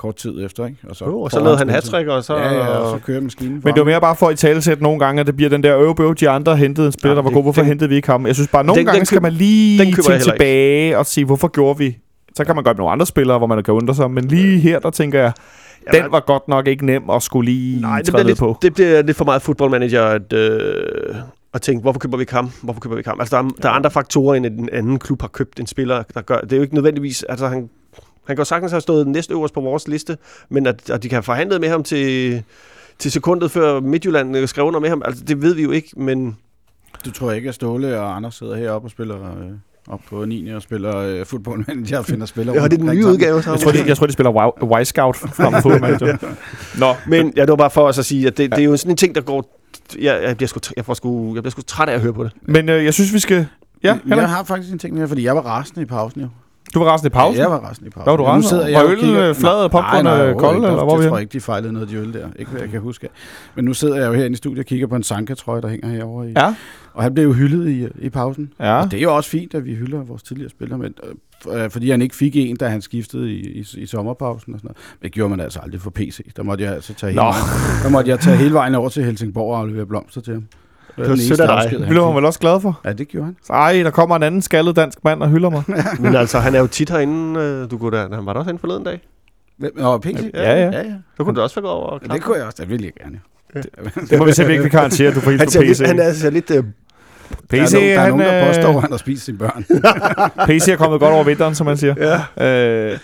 kort tid efter, ikke? Og så, Jo, og så lavede han hat og så... Ja, ja, og så kører maskinen Men det var mere bare for at i tale sætte nogle gange, at det bliver den der øvebøv, de andre hentede en spiller, Ja, der var det- god. Hvorfor den- hentede vi ikke ham? Jeg synes bare, nogle Den- gange den skal man lige den tænke tilbage og sige, hvorfor gjorde vi? Så kan man gøre med nogle andre spillere, hvor man kan undre sig. Men lige her, der tænker jeg, Jamen, den var godt nok ikke nem at skulle lige Nej, det træde bliver, lidt på. det bliver lidt for meget fodboldmanager at, øh, at tænke, hvorfor køber vi ikke ham? Hvorfor køber vi ikke ham? Altså, der er, der er andre faktorer, end at en anden klub har købt en spiller, der gør... Det er jo ikke nødvendigvis... Altså, han, han kan jo sagtens have stået næstøverst på vores liste, men at, at de kan have forhandlet med ham til, til sekundet før Midtjylland øh, skrev under med ham, altså, det ved vi jo ikke, men... Du tror ikke, at Ståle og Anders sidder heroppe og spiller øh, op på 9. og spiller øh, footballmanager og finder spillere? Ja, det er den nye udgave. Så Jeg tror, de, jeg tror, de spiller Wi- Y-Scout frem for fodboldmanager. Nå, Men ja, det var bare for os at sige, at det, det er jo sådan en ting, der går... Jeg, jeg, bliver sgu, jeg, får sgu, jeg bliver sgu træt af at høre på det. men øh, jeg synes, vi skal... Ja, jeg Henrik, har faktisk en ting her, fordi jeg var rasende i pausen jo. Du var resten i pausen. Ja, jeg var rasende i pausen. Var du rasende sidder Var kigger- øh, flad, og popcorn, Nej, nej, øh, kold, eller hvor vi Jeg tror ikke, de fejlede noget af de øl der. Ikke hvad jeg kan huske. Men nu sidder jeg jo herinde i studiet og kigger på en Sanka-trøje, der hænger herovre i. Ja, Og han blev jo hyldet i, i pausen. ja. Og det er jo også fint, at vi hylder vores tidligere spillere, men, øh, fordi han ikke fik en, da han skiftede i, i, i sommerpausen og sådan noget. Men det gjorde man altså aldrig for PC. Der måtte jeg altså tage hele, Nå. vejen, der måtte jeg tage hele vejen over til Helsingborg og aflevere blomster til ham. Det var sødt af dig. Det blev han vel også glad for. Ja, det gjorde han. Så, ej, der kommer en anden skaldet dansk mand og hylder mig. Men altså, han er jo tit herinde. Øh, du kunne da, han var der også herinde forleden dag. Nå, PC? Ja, ja. ja, ja. Så kunne du også være gået over og ja det kunne jeg også. Det ville jeg gerne. Ja. Det må vi simpelthen ikke garantere, at du får helt ser på PC. han er altså lidt... Øh, PC, der er, nogen, der, er han, nogen, der påstår, at øh, han har spist sine børn. PC er kommet godt over vinteren, som man siger. ja. Øh,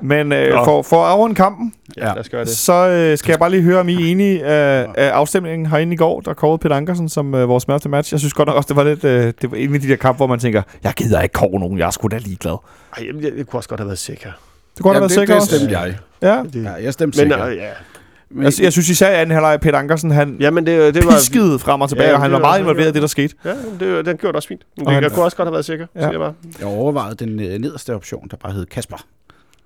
men øh, Nå. for, for at afrunde kampen, ja, lad os gøre det. så øh, skal jeg bare lige høre, om I er enige af, af afstemningen herinde i går, der kårede Peter Ankersen som øh, vores man match. Jeg synes godt nok også, det var lidt øh, det var en af de der kampe, hvor man tænker, jeg gider ikke kåre nogen, jeg er sgu da ligeglad. Ej, jeg, jeg, jeg kunne også godt have været sikker. Det kunne ja, Ja, være det, sikker det også. stemte jeg. Ja. Det, Ja, jeg stemte men sikker. øh, ja. Men, Jeg, jeg synes især, at anden halvleg Peter Ankersen, han ja, men det, det var... piskede frem og tilbage, Ja, og han var var- meget involveret i det, der skete. Ja, det, den gjorde det også fint. Men Og det, han- jeg kunne også godt have været sikker, Ja. ja. siger jeg bare. jeg overvejede den øh, nederste option, der bare hed Kasper.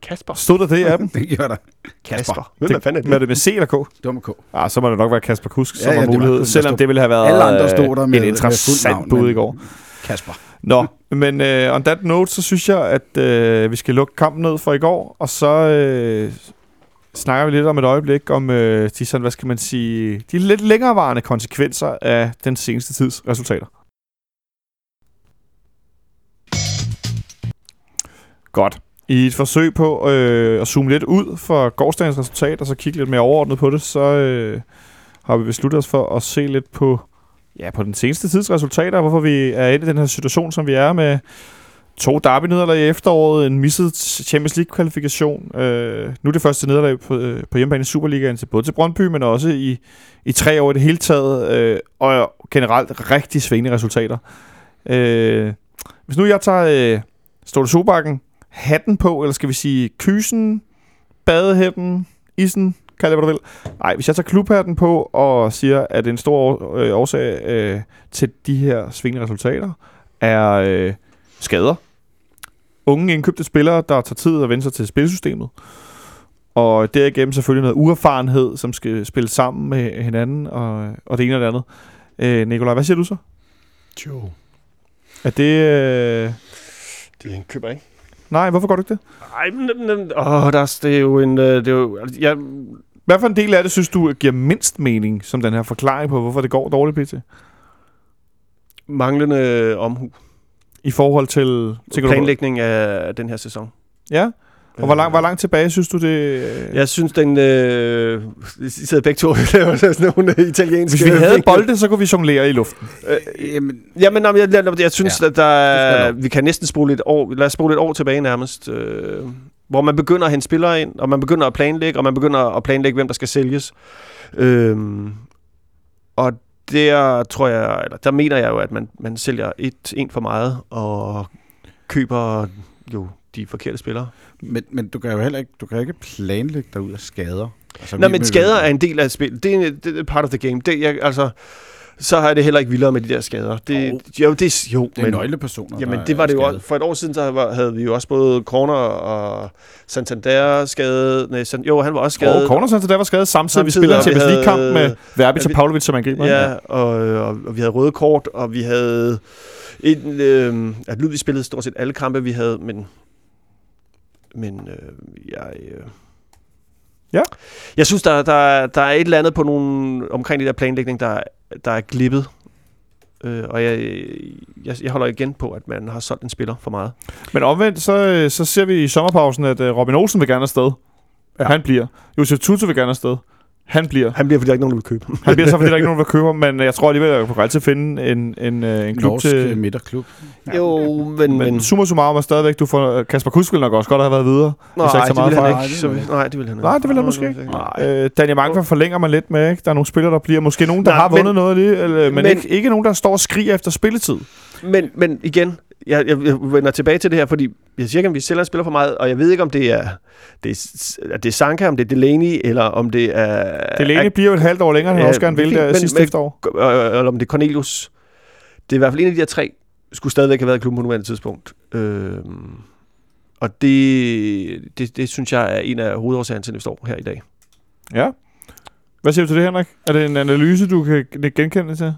Kasper. Stod der det i appen? Det gjorde der. Kasper. Hvem Det- det, fanden er Hvad er det? det med C eller K? Det var med K. Ah, så må det nok være Kasper Kusk, som Ja, ja, har det var- mulighed. der selvom stod- det ville have været Alle andre stod der øh, med- et interessant navn, bud men- i går. Kasper. Nå, men uh, on that note, så synes jeg, at uh, vi skal lukke kampen ned for i går, og så uh, snakker vi lidt om et øjeblik om uh, de, sådan, hvad skal man sige, de lidt længerevarende konsekvenser af den seneste tids resultater. Godt. I et forsøg på øh, at zoome lidt ud for gårdsdagens resultat, og så kigge lidt mere overordnet på det, så øh, har vi besluttet os for at se lidt på, ja, på den seneste tids resultater, og hvorfor vi er inde i den her situation, som vi er med to derby i efteråret, en misset Champions League-kvalifikation. Øh, nu er det første nederlag på, øh, på hjemmebane i Superligaen til både til Brøndby, men også i, i tre år i det hele taget, øh, og generelt rigtig svingende resultater. Øh, hvis nu jeg tager øh, Ståle Sobakken hatten på, eller skal vi sige kysen, badehætten, isen, kald det hvad du vil. Nej, hvis jeg tager klubhatten på og siger, at en stor øh, årsag øh, til de her svingende resultater er øh, skader. Unge indkøbte spillere, der tager tid at vende sig til spilsystemet. Og derigennem selvfølgelig noget uerfarenhed, som skal spille sammen med hinanden, og, og det ene og det andet. Øh, Nikolaj, hvad siger du så? Jo. Er det... Øh... Det er en køber, ikke? Nej, hvorfor gør du ikke det? Ej, men, men, åh, der, er- det er jo en... øh, Det er jo, altså, jeg, Hvad for en del af det, synes du, giver mindst mening, som den her forklaring på, hvorfor det går dårligt, PT? manglende omhu. I forhold til... Planlægning af den her sæson. Ja, og hvor langt, hvor langt tilbage synes du det... Øh... Jeg synes, den... Øh, I sidder begge to og laver sådan nogle italienske... Hvis vi havde bolde, så kunne vi jonglere i luften. Øh, Jamen, Jamen, jeg, jeg, jeg, jeg synes, Ja, at der er, vi kan næsten spole et år, lad os spole et år tilbage nærmest, øh, hvor man begynder at hente spillere ind, og man begynder at planlægge, og man begynder at planlægge, hvem der skal sælges. Øh, og der tror jeg, eller der mener jeg jo, at man, man sælger et, en for meget, og køber jo de forkerte spillere. men, men du kan jo heller ikke, du kan ikke planlægge dig ud af skader. Altså, Nej, vi- men vi- skader er en del af spillet. Det er, det er part of the game. Det, jeg, altså, så er det heller ikke vildere med de der skader. Det, Jo. jo, det, jo, Det er men, nøglepersoner. jamen, det var det jo også. For et år siden, så havde vi jo også både Corner og Santander skadet. Nej, San, jo, han var også skadet. Og Corner Center, der var skadet samtidig. Vi Samtidig, spiller en og vi Champions League-kamp med Verbic ja, og vi- Pavlovic som angriber. ikke? Ja, og, og, og vi havde røde kort, og vi havde... En, øh, at Ludvig spillede stort set alle kampe, vi havde, men... Men øh, jeg... Øh, Ja. Jeg synes, der, der, der er et eller andet på nogle, omkring det der planlægning, der, der er glippet. Øh, og jeg, jeg, jeg holder igen på, at man har solgt en spiller for meget. Men omvendt, så, øh, så ser vi i sommerpausen, at øh, Robin Olsen vil gerne afsted. Ja. Ja. Han bliver. Josef Tutu vil gerne afsted. Han bliver. Han bliver, fordi der er ikke nogen, der vil købe. Han bliver så, fordi der er ikke nogen, der køber, men jeg tror alligevel, at jeg kan altid finde en, en, øh, en klub Norsk til... til... midterklub. Jo, men... Men, men men summa summarum er stadigvæk, du får... Kasper Kusk ville nok også godt have været videre. nej, ikke det meget vil han fejl. ikke. Så, vil- nej, det vil han ikke. Nej, det vil han måske ikke. Nej. Øh, Daniel Markvar forlænger man lidt med, ikke? Der er nogle spillere, der bliver... Måske nogen, der Nej, har men- vundet noget af det, eller, men, men- ikke, ikke nogen, der står og skriger efter spilletid. Men, men igen, jeg, jeg, jeg vender tilbage til det her, fordi jeg siger ikke, om vi en spiller for meget, og jeg ved ikke, om det er, det er, det er Sanka, om det er Delaney, eller om det er... Delaney bliver jo et halvt år længere, end han også gerne vil fint, der men- sidste efterår. eller om det er Cornelius. Det er i hvert fald en af de her tre, skulle stadigvæk have været i klubben på nuværende tidspunkt. Øh, og det, det, det, synes jeg er en af hovedårsagerne til, at vi står her i dag. Ja. Hvad siger du til det, Henrik? Er det en analyse, du kan genkende til?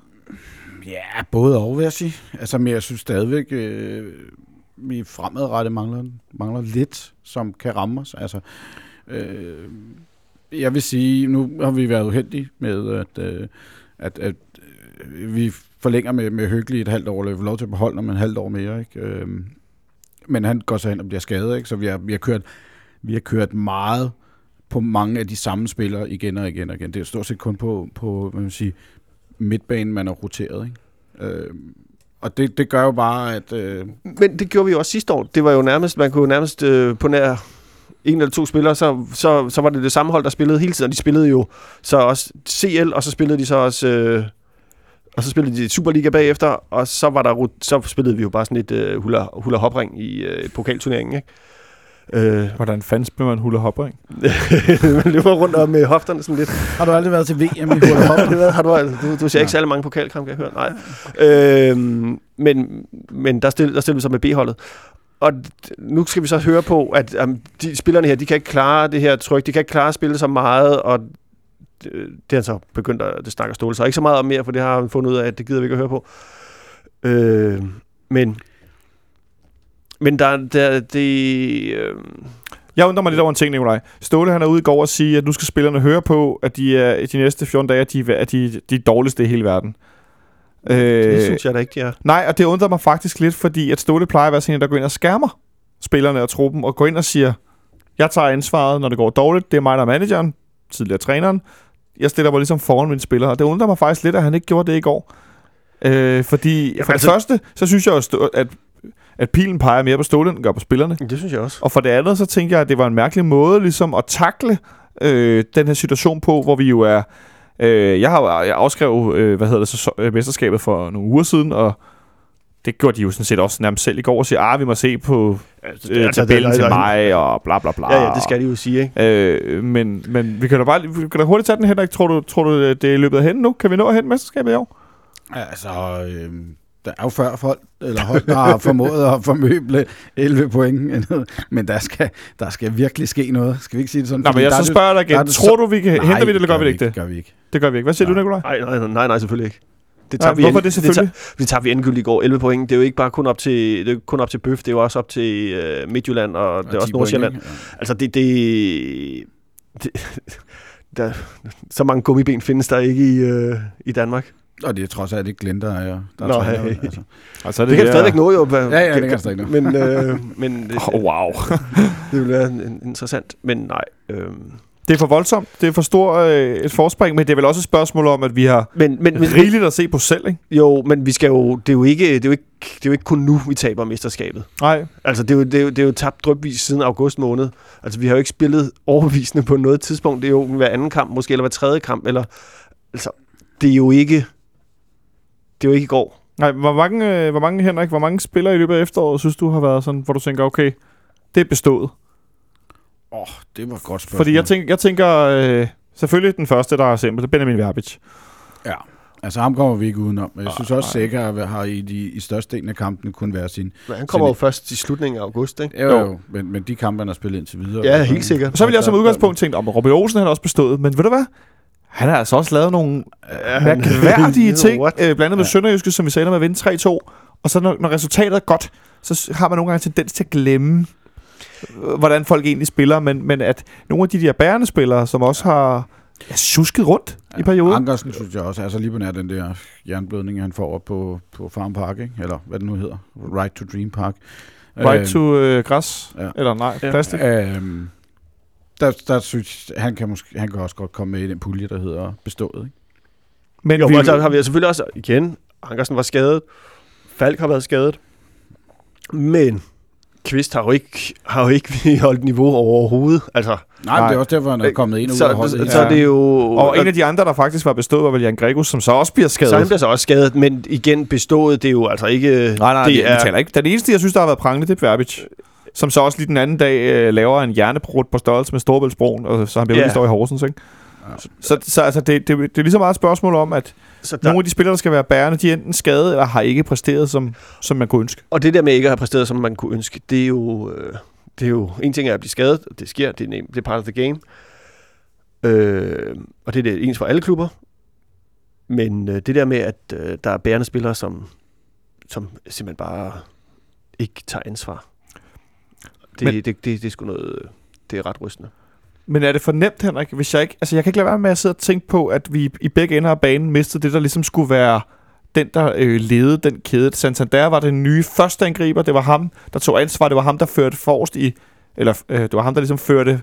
Ja, både og, vil jeg sige. Altså, men jeg synes stadigvæk, øh, vi fremadrettet mangler, mangler lidt, som kan ramme os. Altså, øh, jeg vil sige, nu har vi været uheldige med, at, øh, at, at øh, vi forlænger med, med Hyggelig et halvt år, eller vi får lov til at beholde ham en halvt år mere. Ikke? Øh, men han går så hen og bliver skadet, ikke? så vi har, vi, har kørt, vi har kørt meget på mange af de samme spillere igen og igen og igen. Det er stort set kun på, på hvad man siger, midtbanen, man har roteret. Ikke? Øh, og det, det gør jo bare, at... Øh, Men det gjorde vi jo også sidste år. Det var jo nærmest, man kunne jo nærmest øh, på nær en eller to spillere, så, så, så var det det samme hold, der spillede hele tiden. De spillede jo så også CL, og så spillede de så også... Øh, og så spillede de Superliga bagefter, og så, var der, så spillede vi jo bare sådan et øh, hula, hula hopring i øh, pokalturneringen, ikke? Øh, Hvordan fanden spiller man hula hopring? man løber rundt om med hofterne sådan lidt. har du aldrig været til VM i hurtigt hop? Det ved, har du, du, du ser ikke særlig mange pokalkampe, kan jeg høre. Nej. Øhm, men men der, stillede, der stillede vi så med B-holdet. Og nu skal vi så høre på, at um, de spillerne her, de kan ikke klare det her tryk, de kan ikke klare at spille så meget, og det, det er så begyndt at det snakker Ståle så ikke så meget om mere, for det har han fundet ud af, at det gider vi ikke at høre på. Øh, men men der, der det, øh, Jeg undrer mig lidt over en ting, Nikolaj. Ståle han er ude i går og sige, at nu skal spillerne høre på, at de er i de næste 14 dage, at de, er- at de, de er dårligste i hele verden. Øh, det synes jeg da ikke, de er. Nej, og det undrer mig faktisk lidt, fordi at Ståle plejer at være sådan en, der går ind og skærmer spillerne og truppen, og går ind og siger, jeg tager ansvaret, når det går dårligt. Det er mig, der er manageren, tidligere træneren. Jeg stiller mig ligesom foran mine spillere, og det undrer mig faktisk lidt, at han ikke gjorde det i går. Øh, fordi Jamen, for det altså- første, så synes jeg at, at pilen peger mere på Ståle, end den gør på spillerne. Det synes jeg også. Og for det andet, så tænker jeg, at det var en mærkelig måde ligesom at takle øh, den her situation på, hvor vi jo er... Øh, jeg har jeg afskrev, øh, hvad hedder det, så, øh, mesterskabet for nogle uger siden, og det gjorde de jo sådan set også nærmest selv i går, og siger, ah, vi må se på Altså, øh, tabellen til mig, og bla bla bla. Ja, ja, det skal de jo sige, ikke? Øh, men, men vi kan da bare vi kan da hurtigt tage den, Henrik. Tror du, tror du, det er løbet af hen nu? Kan vi nå at hente mesterskabet i år? Altså, øh, der er jo før folk, eller hold, der har formået at formøble 11 point. Men der skal, der skal virkelig ske noget. Skal vi ikke sige det sådan? Nå, men jeg så er spørger dig der igen. Tror du, vi kan Nej, hente vi det, eller gør vi det ikke det? Gør vi ikke. Det gør vi ikke. Hvad siger du, Nej. Nikolaj? Nej, nej, nej, nej, selvfølgelig ikke. Det Nej, tager vi hvorfor end- det selvfølgelig? Det tager, det tager vi endegyldigt i går. 11 point. Det er jo ikke bare kun op til, det er jo kun op til Bøf, det er jo også op til øh, Midtjylland, og det er Og også 10 point, Nordsjælland. ikke? Altså, det, det, det der, så mange gummiben findes der ikke i, øh, i Danmark. Ja. Og det er trods alt ikke Glenn, der er, der er Nå, træner, hey. altså. Altså, Det kan stadigvæk nå jo. Ja, ja, det kan stadig nå. Men, øh, men det, Oh, wow. det vil være en- interessant. Men nej. Øh, Det er for voldsomt. Det er for stor øh, et forspring, men det er vel også et spørgsmål om, at vi har men, men, men, rigeligt at se på selv, ikke? jo, men vi skal jo, det er jo ikke, det er jo ikke, det er jo ikke kun nu, vi taber mesterskabet. Nej. Altså, det er, jo, det, er jo, det er jo tabt drøbvis siden august måned. Altså, vi har jo ikke spillet overbevisende på noget tidspunkt. Det er jo hver anden kamp, måske, eller hver tredje kamp. Eller, altså, det er jo ikke... Det er jo ikke i går. Nej, hvor mange, øh, hvor mange, Henrik, hvor mange spillere i løbet af efteråret, synes du har været sådan, hvor du tænker, okay, det er bestået? Åh, oh, det var et godt spørgsmål. Fordi jeg tænker, jeg tænker øh, selvfølgelig den første, der er simpelt, det er Benjamin Verbic. Ja. Altså ham kommer vi ikke udenom. Men jeg synes også, Sækker har i, de, i størstedelen af kampene kun været sin... Men han kommer jo først i slutningen af august, ikke? Jo, jo. Men, men de kampe, han har spillet indtil videre. Ja, helt sikkert. Og så vil jeg som udgangspunkt tænke, om Robin Olsen han har også bestået. Men ved du hvad? Han har altså også lavet nogle mærkværdige ting. Øh, blandt andet med Ja. Sønderjyske, som vi sagde, med at vinde 3-2. Og så når, når resultatet er godt, så har man nogle gange tendens til at glemme, øh, hvordan folk egentlig spiller. Men, men at nogle af de der bærende spillere, som også har ja, susket rundt ja, i perioden. Ankersen synes jeg også, altså lige på nær den der jernblødning, han får op på, på Farm Park, ikke? eller hvad det nu hedder, Right to Dream Park. Right Øhm, to øh, græs. ja. Eller nej, Ja. plastik. Der, der synes han kan, måske, han kan også godt komme med i den pulje, der hedder bestået. Ikke? Men Jo, vi, men så har vi selvfølgelig også, igen, Ankersen var skadet, Falk har været skadet, men Kvist har jo ikke, har jo ikke holdt niveau overhovedet. Altså, Nej, Nej. Det er også derfor, han er kommet ind og ud så, af holdet. så, så er det jo... og en af de andre, der faktisk var bestået, var vel Jan Gregus, som så også bliver skadet. så han bliver så også skadet, men igen, bestået, det er jo altså ikke... Nej, nej, det, det er... taler ikke. Den eneste, jeg synes, der har været prangende, det er Verbic. Som så også lige den anden dag øh, laver en hjernebrud på størrelse med Storebæltsbroen, og så han bliver yeah. står i Horsens, ikke? Ja. Så, så altså, det, det, det er lige så meget et spørgsmål om, at Så der... nogle af de spillere, der skal være bærende, de er enten skadet, eller har ikke præsteret, som, som man kunne ønske. Og det der med ikke at have præsteret, som man kunne ønske, det er jo... Øh, det er jo en ting er at blive skadet, og det sker, det er, det er part of the game. Øh, og det er det ens for alle klubber. Men øh, det der med, at øh, der er bærende spillere, som, som simpelthen bare ikke tager ansvar. Det, Men- det, det, det, det er sgu noget... Det er ret rystende. Men er det for nemt, Henrik? Hvis jeg ikke, altså jeg kan ikke lade være med at sidde og tænke på, at vi i begge ender af banen mistede det, der ligesom skulle være den, der øh, ledede den kæde. Santander var den nye første angriber. Det var ham, der tog ansvar. Det var ham, der førte forrest i... Eller øh, det var ham, der ligesom førte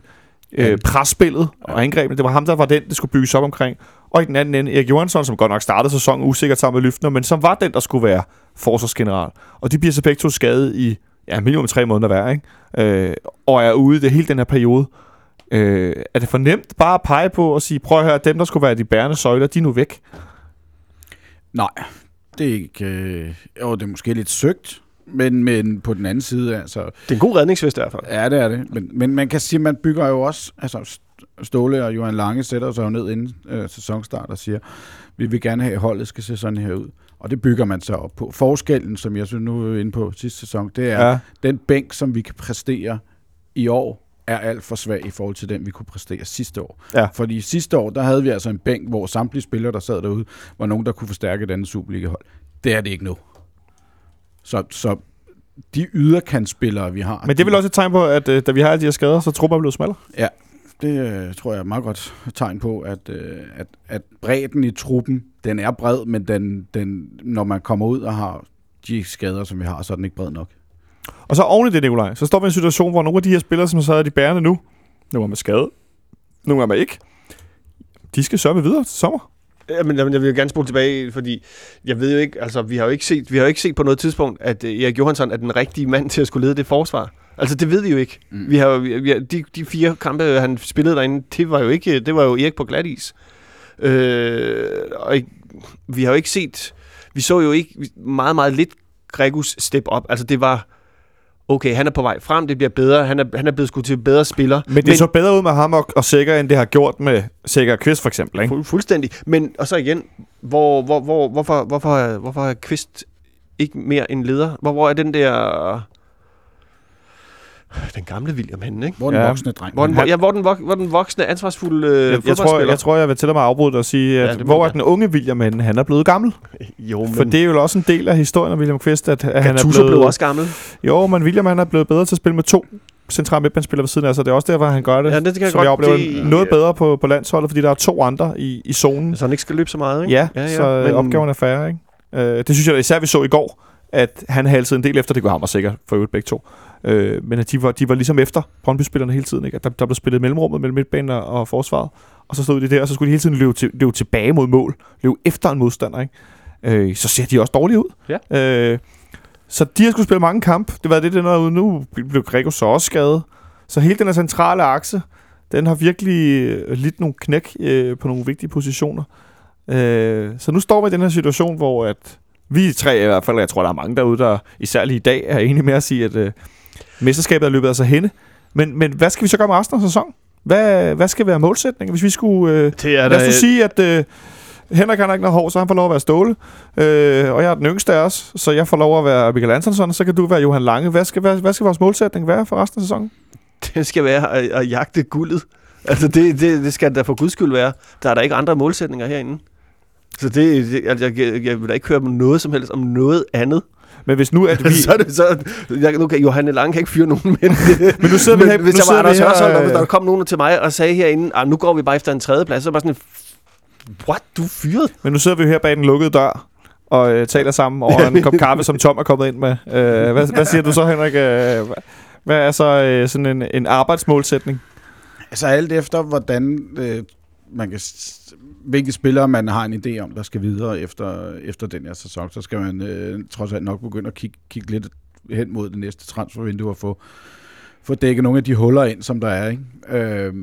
øh, presspillet og angrebene. Det var ham, der var den, det skulle bygges op omkring. Og i den anden ende, Erik Johansson, som godt nok startede sæsonen usikkert sammen med Lyftner, men som var den, der skulle være forsvarsgeneral. Og de bliver så begge to skadet i ja, minimum tre måneder hver, ikke? Øh, og er ude det hele den her periode. Øh, er det for nemt bare at pege på og sige, prøv at høre, dem, der skulle være de bærende søjler, de er nu væk? Nej, det er ikke... Øh, jo, det er måske lidt søgt, men, men på den anden side, altså... Det er en god redningsvest i hvert fald. Ja, det er det. Men, men man kan sige, man bygger jo også... Altså, Ståle og Johan Lange sætter sig jo ned inden øh, sæsonstart og siger, vi vil gerne have, at holdet skal se sådan her ud. Og det bygger man så op på. Forskellen, som jeg synes nu er inde på sidste sæson, det er, ja. den bænk, som vi kan præstere i år, er alt for svag i forhold til den, vi kunne præstere sidste år. Ja. Fordi sidste år, der havde vi altså en bænk, hvor samtlige spillere, der sad derude, var nogen, der kunne forstærke et andet Superliga-hold. Det er det ikke nu. Så, så de yderkantspillere, vi har... Men det er vel også et tegn på, at øh, da vi har alle de her skader, så truppen er blevet smallere. Det øh, tror jeg er meget godt tegn på, at, øh, at, at bredden i truppen, den er bred, men den, den, når man kommer ud og har de skader, som vi har, så er den ikke bred nok. Og så oven i det, Nikolaj, så står vi i en situation, hvor nogle af de her spillere, som så er de bærende nu, nogle er med skade, nogle er med ikke, de skal sørge videre til sommer. Ja, men jeg vil jo gerne spole tilbage, fordi jeg ved jo ikke, altså vi har jo ikke set, vi har jo ikke set på noget tidspunkt, at øh, Erik Johansson er den rigtige mand til at skulle lede det forsvar. Altså det ved vi jo ikke. Mm. Vi har, jo- vi, vi har de, de fire kampe, han spillede derinde, det var jo ikke, det var jo Erik på glatis. Øh, og ikke- vi har jo ikke set, vi så jo ikke meget, meget lidt Gregus step op. Altså det var, okay, han er på vej frem, det bliver bedre, han er, han er blevet skudt til bedre spiller. Men det men, så bedre ud med ham og, og Sikker, end det har gjort med Sikker og Kvist for eksempel. Ikke? Fu- fuldstændig. Men, og så igen, hvor, hvor, hvor, hvorfor, hvorfor, er- hvorfor er Kvist ikke mere en leder? Hvor, hvor er den der... Den gamle William henne, ikke? Hvor den Ja. voksne dreng? Hvor, den, ja, hvor, den, vok- hvor den voksne, ansvarsfulde øh, Jeg, jeg, tror, fodboldspiller. jeg tror, jeg vil tillade mig at afbryde og sige, at Ja, hvor er den unge William henne? Han er blevet gammel. Jo, men For det er jo også en del af historien af William Kvist, at, at han er blevet... blev også gammel. Jo, men William han er blevet bedre til at spille med to centrale midtbanespillere ved siden af sig. Det er også derfor, han gør det, Ja, det kan jeg som jeg oplever det- noget bedre på, på landsholdet, fordi der er to andre i, i zonen. Så han ikke skal løbe så meget, ikke? Ja, ja, ja, så men... opgaven er færre, ikke? Øh, det synes jeg især, vi så i går, at han halsede en del efter, det kunne ham og sikkert for øvrigt begge to. Øh, men at de var, de var ligesom efter Brøndby-spillerne hele tiden, ikke? At der, der blev spillet mellemrummet mellem midtbanen og, forsvaret, og så stod de der, og så skulle de hele tiden løbe, til, løbe tilbage mod mål, løbe efter en modstander, ikke? Øh, så ser de også dårlige ud. Ja. Øh, så de har skulle spille mange kampe. Det var det, den er ude nu. Blev Grego så også skadet. Så hele den her centrale akse, den har virkelig øh, lidt nogle knæk øh, på nogle vigtige positioner. Øh, så nu står vi i den her situation, hvor at vi tre i hvert fald, jeg tror, der er mange derude, der især lige i dag er enige med at sige, at øh, mesterskabet er løbet af sig henne. Men, men hvad skal vi så gøre med resten af sæsonen? Hvad, hvad skal være målsætningen, hvis vi skulle... Øh, Det er lad os nu sige, at... Øh, Henrik han har ikke noget hår, så han får lov at være Ståle. Øh, og jeg er den yngste af os, så jeg får lov at være Michael Antonsson, og så kan du være Johan Lange. Hvad skal, hvad, hvad skal vores målsætning være for resten af sæsonen? Det skal være at, at jagte guldet. Altså, det, det, det skal der for guds skyld være. Der er der ikke andre målsætninger herinde. Så det, altså, jeg, jeg, jeg vil da ikke høre om noget som helst om noget andet. Men hvis nu, at vi... så er det så... Jeg, nu kan Johanne Lange kan ikke fyre nogen, men... Men nu sidder vi her... hvis nu jeg var Anders her, Hørsholm, og hvis der kom nogen til mig og sagde herinde, ah, nu går vi bare efter en tredje plads, så er bare sådan, what, du er fyret? Men nu sidder vi jo her bag den lukkede dør og øh, taler sammen over en kop kaffe, som Tom er kommet ind med. Øh, hvad, hvad siger du så, Henrik? Øh, hvad- er så øh, sådan en, en arbejdsmålsætning? Altså alt efter, hvordan øh, man kan, hvilke spillere man har en idé om, der skal videre efter, efter den her sæson, så skal man øh, trods alt nok begynde at kigge, kigge lidt hen mod det næste transfervindue og få, få dækket nogle af de huller ind, som der er, ikke? Øh,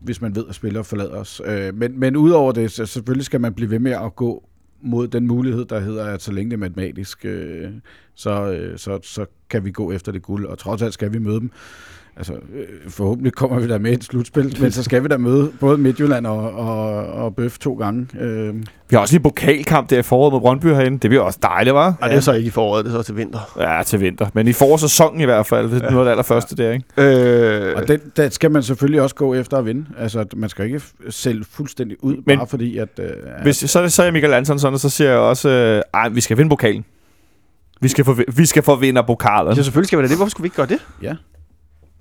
hvis man ved, at spillere forlader os. Øh, men, men udover det, så selvfølgelig skal man blive ved med at gå mod den mulighed, der hedder, at så længe det er matematisk, øh, så, øh, så, så kan vi gå efter det guld, og trods alt skal vi møde dem. Altså, øh, forhåbentlig kommer vi der med i et slutspil, men så skal vi da møde både Midtjylland og, og, og Bøf to gange. Øh, Vi har også lige en pokalkamp der i foråret mod Brøndby herinde. Det bliver også dejligt, var? Ej, det er så ikke i foråret, det er så til vinter. Ja, til vinter. Men i forårsæsonen i hvert fald. Det er noget af det allerførste der, ikke? Øh, og den, den skal man selvfølgelig også gå efter at vinde. Altså, man skal ikke sælge fuldstændig ud, Men- bare fordi at... Øh, Hvis, så, er det- så er jeg Michael Antonsson, og så siger jeg også, øh, ej, vi skal vinde pokalen. Vi skal, få, vi skal få vinder pokalen. ja, selvfølgelig skal vi da det. Hvorfor skulle vi ikke gøre det? ja.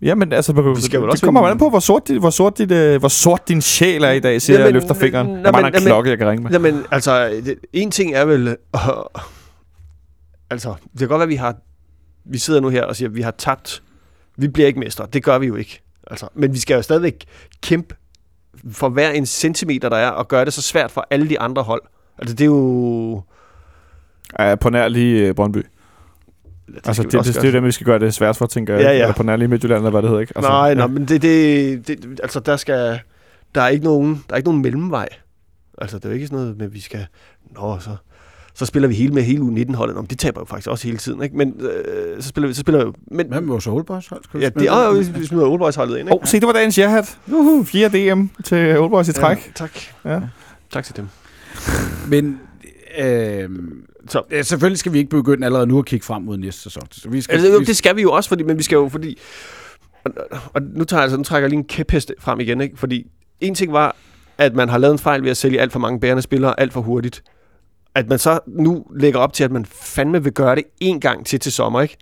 Jamen, altså, Vi skal det også kommer vinde- an på, hvor sort, dit, hvor, sort dit, øh, hvor sort din sjæl er i dag, siger Jamen, jeg og løfter fingeren. øh, Der mangler en jamen, klokke, jeg kan ringe med. Jamen, altså, det, en ting er vel... Øh, altså, det kan godt være, at vi har... Vi sidder nu her og siger, at vi har tabt. Vi bliver ikke mestre. Det gør vi jo ikke. Altså, men vi skal jo stadigvæk kæmpe for hver en centimeter, der er, og gøre det så svært for alle de andre hold. Altså, det er jo... Ja, på nær lige øh, Brøndby. Det Altså, det, det, det, gøre. er dem, vi skal gøre det svært for, tænker jeg. Ja, ja. Eller på nær lige Midtjylland, eller hvad det hedder, ikke? Altså, nej, ja. nej, men det, det, det, altså der skal, der er ikke nogen, der er ikke nogen mellemvej. Altså det er jo ikke sådan noget med, at vi skal, nå, så, så spiller vi hele med hele U19-holdet. Nå, men det taber jo faktisk også hele tiden, ikke? Men øh, så spiller vi, så spiller vi jo, men, Hvad med vores Oldboys hold? Skal vi ja, det er jo, vi smider Old Boys holdet ind, Åh, ikke? oh, se, det var dagens ja-hat. Uhuh. 4 DM til Old Boys i træk. Ja, tak. Ja. Tak til dem. Men øh, Så, ja, selvfølgelig skal vi ikke begynde allerede nu at kigge frem mod næste sæson. Så vi skal, altså, jo, vi, det skal vi jo også, fordi, men vi skal jo, fordi, og, og nu, tager jeg, altså, nu trækker jeg lige en kæphest frem igen, ikke? Fordi en ting var, at man har lavet en fejl ved at sælge alt for mange bærende spillere alt for hurtigt. At man så nu lægger op til, at man fandme vil gøre det en gang til til sommer, ikke?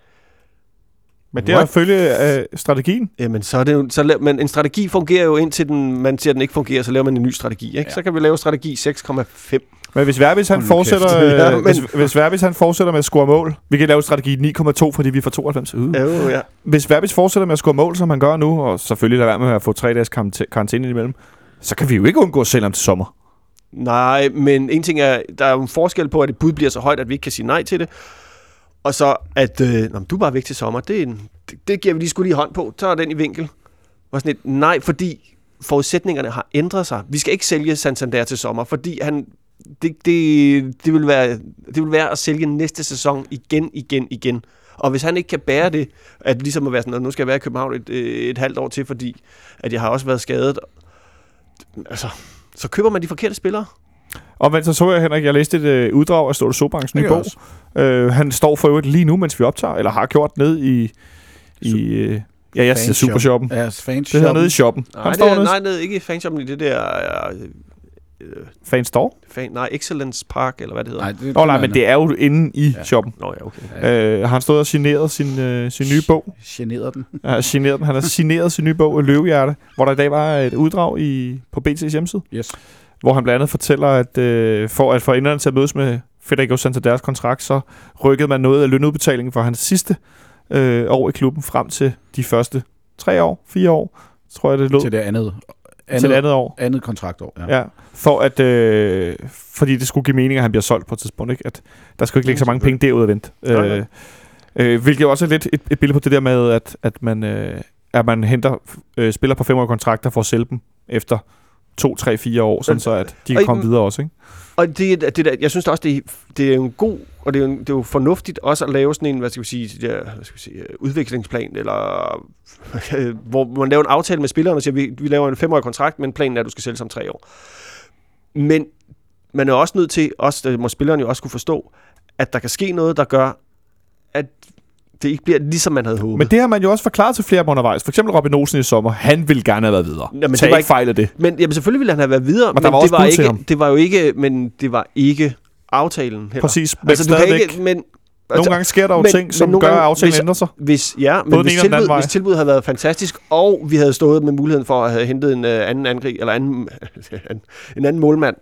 Men det er What? ifølge øh, strategien. Jamen, så er det jo, så laver, men en strategi fungerer jo indtil den, man siger, at den ikke fungerer, så laver man en ny strategi, ikke? Ja. Så kan vi lave strategi 6,5. Men hvis Verbis han fortsætter, kæft. øh, Ja, men- hvis, hvis Verbis han fortsætter med at score mål, vi kan lave strategi 9,2, fordi vi får 92. Uh. Ja, jo, ja. Hvis Verbis fortsætter med at score mål, som han gør nu, og selvfølgelig lade være med at få tre dages karant- karantæne imellem, så kan vi jo ikke undgå ham til sommer. Nej, men en ting er, der er jo en forskel på, at et bud bliver så højt, at vi ikke kan sige nej til det. Og så, at øh, nå, du er bare væk til sommer. Det, en, det, det giver vi lige skulle lige hånd på. Så er den i vinkel. Og sådan et, nej, fordi forudsætningerne har ændret sig. Vi skal ikke sælge Santander til sommer, fordi han, det, det, det, vil være, det vil være at sælge næste sæson igen, igen, igen. Og hvis han ikke kan bære det, at ligesom at være sådan, at nu skal jeg være i København et, øh, et halvt år til, fordi at jeg har også været skadet. Altså, så køber man de forkerte spillere. Og men så så jeg, Henrik, jeg læste et øh, uddrag af Ståle Sobanks nye bog. Øh, han står for øvrigt lige nu, mens vi optager, eller har gjort ned i... i øh, ja, jeg siger. Supershoppen. Ja, fans Det hedder nede i shoppen. Nej, Han det står er, nede nej, ned, ikke fanshoppen i det der... Øh, øh, Fan store. fan, nej, Excellence Park, eller hvad det hedder. Nej, det, Nå nej, men det er jo inde i Ja. shoppen. Nå ja, okay. Øh, har han stået og signeret sin, øh, sin nye bog? Generede den. Han har signeret, den. han har signeret sin nye bog, Løvehjerte, hvor der i dag var et uddrag i, på BT's hjemmeside, Yes. hvor han blandt andet fortæller, at øh, for at få enderne til at mødes med Federico Santanders kontrakt, så rykkede man noget af lønudbetalingen for hans sidste øh, år i klubben frem til de første tre år, fire år, tror jeg det lød, Til det andet, andet, til det andet år. andet kontraktår. Ja. Ja, for at, øh, fordi det skulle give mening, at han bliver solgt på et tidspunkt, ikke? At der skulle ikke ligge så mange penge derud at vente. Øh, øh, hvilket også er lidt et, et billede på det der med, at, at man, øh, at man henter øh, spiller på femårige kontrakter for at sælge dem efter to, tre, fire år, sådan så at de kan komme videre også, ikke? Og det, det der, jeg synes også, det er, det er en god, og det er, en- det er jo fornuftigt også at lave sådan en, hvad skal vi sige, der, hvad skal vi sige øh, udviklingsplan, eller hvor man laver en aftale med spillerne og siger, vi, vi laver en femårig kontrakt, men planen er, at du skal sælge som tre år. Men man er også nødt til, også, det må spilleren jo også kunne forstå, at der kan ske noget, der gør, at det ikke bliver ligesom man havde håbet. Men det har man jo også forklaret til flere dem undervejs. For eksempel Robin Olsen i sommer. Han ville gerne have været videre. Jamen, det Tag var ikke fejl af det. Men jamen, selvfølgelig ville han have været videre, Men der var det var ikke, det var jo ikke, men det var ikke aftalen heller. Præcis. Men Altså, du kan ikke, men, nogle gange sker der jo men- ting, men som nogle gør, at aftalen hvis- ændrer sig. Hvis, ja, men hvis, tilbud, hvis tilbuddet havde været fantastisk, og vi havde stået med muligheden for at have hentet en øh, anden angreb, eller anden, en anden målmand,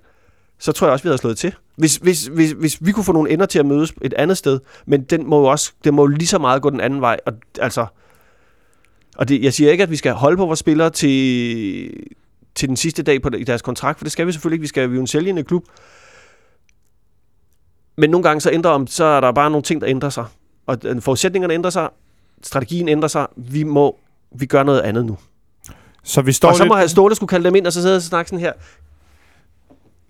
så tror jeg også, vi havde slået til. Hvis, hvis, hvis, hvis vi kunne få nogle ender til at mødes et andet sted, men den må jo også, det må jo lige så meget gå den anden vej. Og, altså, og det, jeg siger ikke, at vi skal holde på vores spillere til, til den sidste dag på, i deres kontrakt, for det skal vi selvfølgelig ikke. Vi skal vi er jo en sælgende klub. Men nogle gange så ændrer om, så er der bare nogle ting, der ændrer sig. Og forudsætningerne ændrer sig, strategien ændrer sig. Vi må vi gør noget andet nu. Så vi står og så må lidt... have Ståle skulle kalde dem ind, og så sidde og snakke sådan her.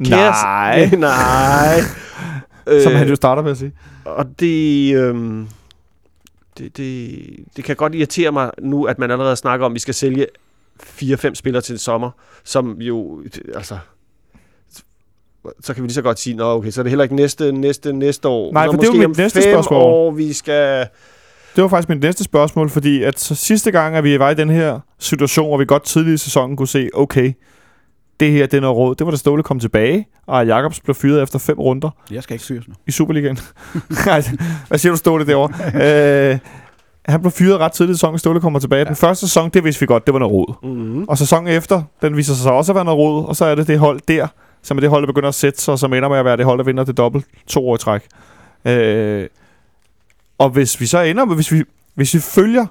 Kære- Nej. Nej. Som Øh, han jo starter med at sige. Og det, øhm, det, det, det kan godt irritere mig nu, at man allerede snakker om, at vi skal sælge 4-5 spillere til sommer, som jo, altså, så kan vi lige så godt sige, nå okay, så er det heller ikke næste, næste, næste år. Nej, for det er jo mit næste spørgsmål. år, vi skal... Det var faktisk mit næste spørgsmål, fordi at så sidste gang, at vi var i den her situation, hvor vi godt tidligt i sæsonen kunne se, okay, det her, det er noget råd. Det var da Ståle kom tilbage, og Jakobs blev fyret efter fem runder Jeg skal ikke fyres nu. i Superligaen. Hvad siger du, Ståle, derovre? øh, han blev fyret ret tidligt i sæsonen, Ståle kommer tilbage. Ja. Den første sæson, det vidste vi godt, det var noget råd. Mm-hmm. Og sæsonen efter, den viser sig så også at være noget råd, og så er det det hold der, som er det hold, der begynder at sætte sig, og som ender med at være det hold, der vinder det dobbelt to år i træk. Øh, og hvis vi så ender med, hvis vi, hvis vi følger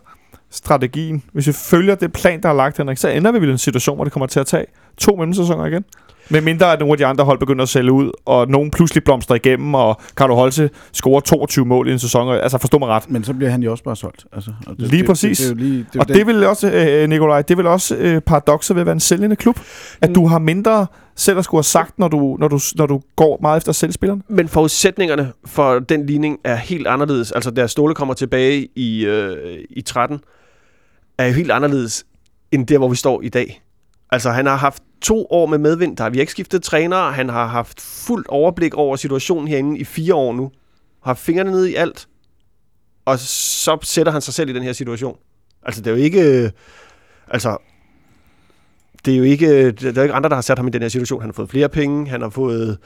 strategien, hvis vi følger det plan, der er lagt, Henrik, så ender vi vel i en situation, hvor det kommer til at tage to mellemsæsoner igen. Med mindre at nogle af de andre hold begynder at sælge ud, og nogen pludselig blomstrer igennem, og Carlo Holse scorer 22 mål i en sæson. og- Altså forstå mig ret. Men så bliver han jo også bare solgt. Altså, og det, Lige det, præcis. Det, det, det, lige, det, Og den- det vil også, øh, Nikolaj, det vil også øh, paradokset ved at være en sælgende klub. At Mm. du har mindre selv at skulle have sagt, når du, når du, når du går meget efter selvspillerne. Men forudsætningerne for den ligning er helt anderledes. Altså, da Ståle kommer tilbage i, øh, i 13, er jo helt anderledes end der, hvor vi står i dag. Altså, han har haft to år med medvind. Der har vi ikke skiftet træner. Han har haft fuldt overblik over situationen herinde i fire år nu. Har fingrene nede i alt. Og så sætter han sig selv i den her situation. Altså, det er jo ikke... Øh, altså, det er jo ikke, øh, der er jo ikke andre, der har sat ham i den her situation. Han har fået flere penge, han har fået...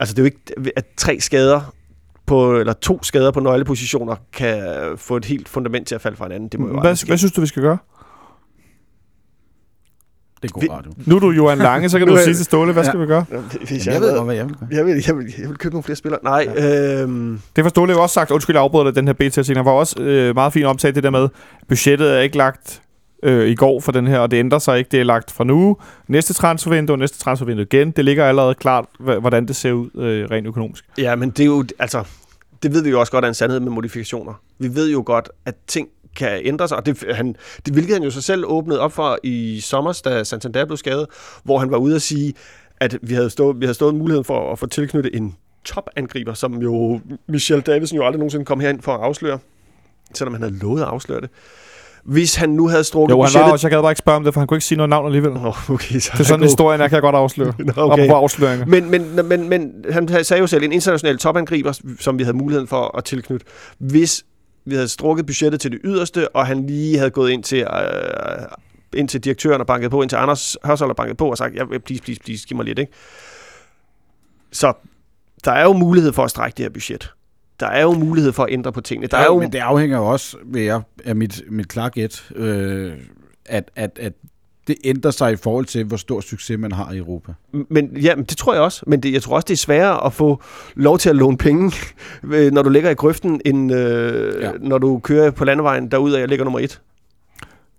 Altså, det er jo ikke, at tre skader på, eller to skader på nøglepositioner kan få et helt fundament til at falde fra hinanden. Det må jo Hvad, hvad synes du, vi skal gøre? det er god radio. Nu er du Johan Lange, så kan du sige til Ståle, hvad Ja. skal vi gøre? Hvis Jeg ved godt, hvad jeg vil gøre. jeg vil, jeg, vil, jeg vil købe nogle flere spillere. Nej, ja. øhm, Det har Ståle jo også sagt, undskyld, jeg afbryder dig, den her BT-ting. Han var også øh, meget fint omtalt det der med, budgettet er ikke lagt øh, i går for den her, og det ændrer sig ikke. Det er lagt fra nu. Næste transfervindue, næste transfervindue igen. Det ligger allerede klart, hvordan det ser ud øh, rent økonomisk. ja, men det er jo, altså, det ved vi jo også godt er en sandhed med modifikationer. Vi ved jo godt, at ting kan ændre sig, og det, han, det hvilket han jo sig selv åbnede op for i sommer, da Santander blev skadet, hvor han var ude at sige, at vi havde stået, vi havde stået muligheden for at få tilknyttet en topangriber, som jo Michel Davidsen jo aldrig nogensinde kom herind for at afsløre, selvom han havde lovet at afsløre det. Hvis han nu havde strukket Jo, han var budgettet... også, jeg gad bare ikke spørge om det, for han kunne ikke sige noget navn alligevel. Nå, okay, så Det er sådan, er, kan jeg godt afsløre. Nå, Okay. afsløringer. Men, men, men, men han sagde jo selv, en international topangriber, som vi havde muligheden for at tilknytte, hvis vi havde strukket budgettet til det yderste, og han lige havde gået ind til, øh, ind til direktøren og banket på, ind til Anders Hørsholm og banket på og sagt, ja, please, please, please, giv mig lidt, ikke? Så der er jo mulighed for at strække det her budget. Der er jo mulighed for at ændre på tingene. Der er jo, Men det afhænger jo også, ved jeg, af mit, mit klare gæt, øh, at, at, at det ændrer sig i forhold til, hvor stor succes man har i Europa. Men ja, det tror jeg også. Men det, jeg tror også, det er sværere at få lov til at låne penge, når du ligger i grøften, end øh, Ja. når du kører på landevejen derudad, jeg ligger nummer et.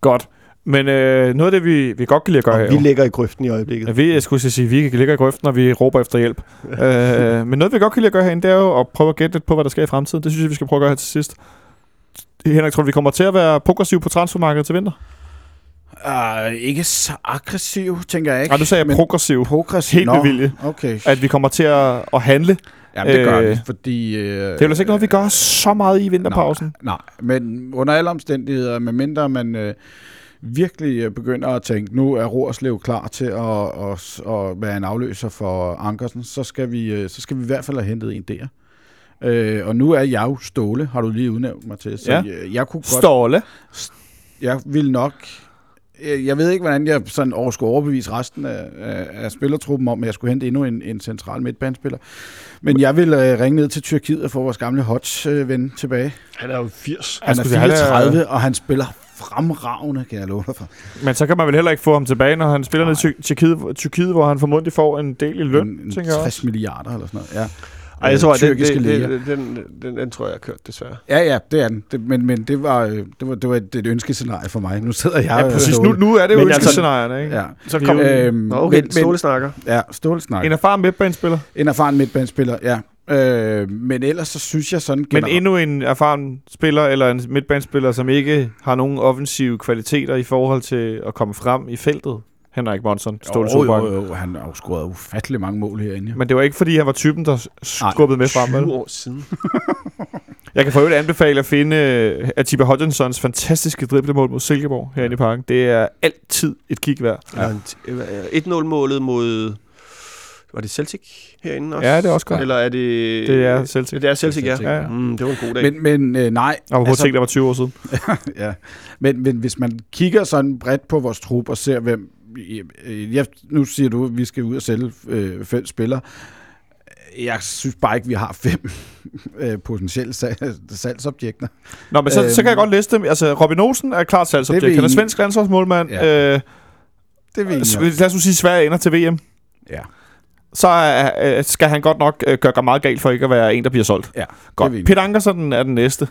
Godt. Men øh, noget af det, vi, vi godt kan lide at gøre Og her, vi jo- ligger i grøften i øjeblikket. Ja, vi, jeg skulle sige, vi ligger i grøften, når vi råber efter hjælp. øh, men noget, vi godt kan lide at gøre herinde, det er jo at prøve at gætte lidt på, hvad der sker i fremtiden. Det synes jeg, vi skal prøve at gøre her til sidst. Henrik, tror du, vi kommer til at være progressiv på transfermarkedet til vinter? Uh, ikke så aggressiv, tænker jeg ikke. Nej, du sagde men progressiv. progressiv. Helt med vilje. Okay. At vi kommer til at, at handle. Jamen, det gør øh, vi, fordi... Øh, Det er jo altså ikke noget, vi gør så meget i vinterpausen. Nej, men under alle omstændigheder, medmindre man øh, virkelig øh, begynder at tænke, nu er Rorslev klar til at, at, at være en afløser for Ankersen, så skal vi, øh, så skal vi i hvert fald have hentet en der. Øh, og nu er jeg jo Ståle, har du lige udnævnt mig til. Så Ja. jeg, jeg kunne godt Ståle. jeg vil nok... øh, Jeg ved ikke, hvordan jeg sådan over skulle overbevise resten af, af, af spillertruppen om, at jeg skulle hente endnu en, en central midtbanespiller. Men jeg vil øh, ringe ned til Tyrkiet og få vores gamle Hodge-ven tilbage. Han er jo 80. Han er han er- 34, og han spiller fremragende, kan jeg love dig for. Men så kan man vel heller ikke få ham tilbage, når han spiller ned i Ty- Tyrkiet, Tyrkiet, hvor han formodentlig får en del i løn, En- tænker jeg 60 også. milliarder eller sådan noget, ja. Ej, jeg tror, at den, Tyrkiske den, liga. den, den, den, den, tror jeg, har kørt, desværre. Ja, ja, det er den. Det, men, men det var, øh, det var, det var et, et ønskescenarie for mig. Nu sidder jeg Ja, præcis. Nu, nu er det jo altså- ønskescenarierne, ikke? Ja. Så kom Øhm, Nå, okay, men, Ståle snakker. ja, Ståle en erfaren midtbanespiller, En erfaren midtbanespiller, ja. Øh, men ellers så synes jeg sådan men generelt- endnu en erfaren spiller, eller en midtbanespiller, som ikke har nogen offensive kvaliteter i forhold til at komme frem i feltet. Henrik Monson, Ståle jo, jo, jo, han har jo scoret ufattelig mange mål herinde. Ja. Men det var ikke, fordi han var typen, der skubbede med frem. 20 Vel? år siden. Jeg kan for øvrigt anbefale at finde øh, Atiba Hodgsons fantastiske driblemål mod Silkeborg herinde i parken. Det er altid et kig værd. Ja. 1-0-målet mod... Var det Celtic herinde også? Ja, det er også godt. Eller er det... Det er Celtic. Det er Celtic, ja. Celtic, ja. Mm, det var en god dag. Men, men øh, nej, Og på altså, ting, der var 20 år siden. ja. men, men hvis man kigger sådan bredt på vores trup og ser, hvem... Jeg, nu siger du, at vi skal ud og sælge øh, fem spillere. Jeg synes bare ikke, vi har fem øh, potentielle salg, salgsobjekter. Nå, men så, Øhm. så kan jeg godt læse dem. Altså, Robin Olsen er klart Det er salgsobjekt. Han er svensk landsholdsmålmand. Ja. Ja. Øh, Det vi enige om. lad os nu sige, Sverige ender til VM. Ja. Så er, øh, skal han godt nok øh, gøre meget galt for ikke at være en, der bliver solgt. Ja, Godt. er Peter Ankersen er den næste.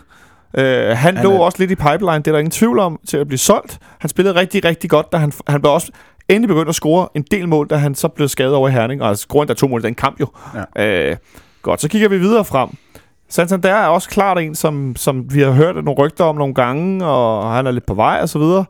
Øh, han, Han lå er- også lidt i pipeline, det er der ingen tvivl om, til at blive solgt. Han spillede rigtig, rigtig godt, da han, han blev også endelig begyndt at score en del mål, da han så blev skadet over i Herning, og scorede endda to mål i den kamp jo. Ja. Øh, godt, så kigger vi videre frem. Santander er også klart en, som, som vi har hørt nogle rygter om nogle gange, og han er lidt på vej og så videre.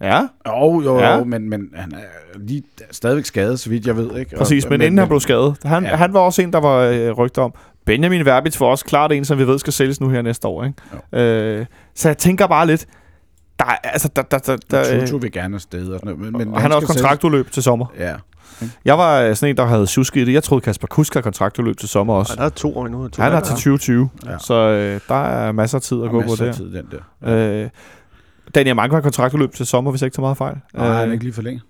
Ja, Jo, jo, Ja. jo, men, men han er lige stadigvæk skadet, så vidt jeg ved. Ikke? præcis, Og, men inden han blev skadet. Han, Ja. ja. han var også en, der var øh, rygter om. Benjamin Verbitz var også klart en, som vi ved skal sælges nu her næste år. Ikke? Øh, så jeg tænker bare lidt, der, er- altså, der, der, der, der, Tutu vil gerne afsted. Og, sådan noget, men, men og han har også kontraktudløb til sommer. sælges- Ja. Jeg var øh, sådan en, der havde susket i det. Jeg troede, Kasper Kusk har kontraktudløb til sommer også. Ej, der er to år endnu. To Han er til 2020, Ja. ja. så øh, der er masser af tid at Og gå på masser af der. tid, den der. Øh, Daniel Mank har kontraktudløb til sommer, hvis jeg ikke tager meget fejl. Nej, han er øh, ikke lige for længe.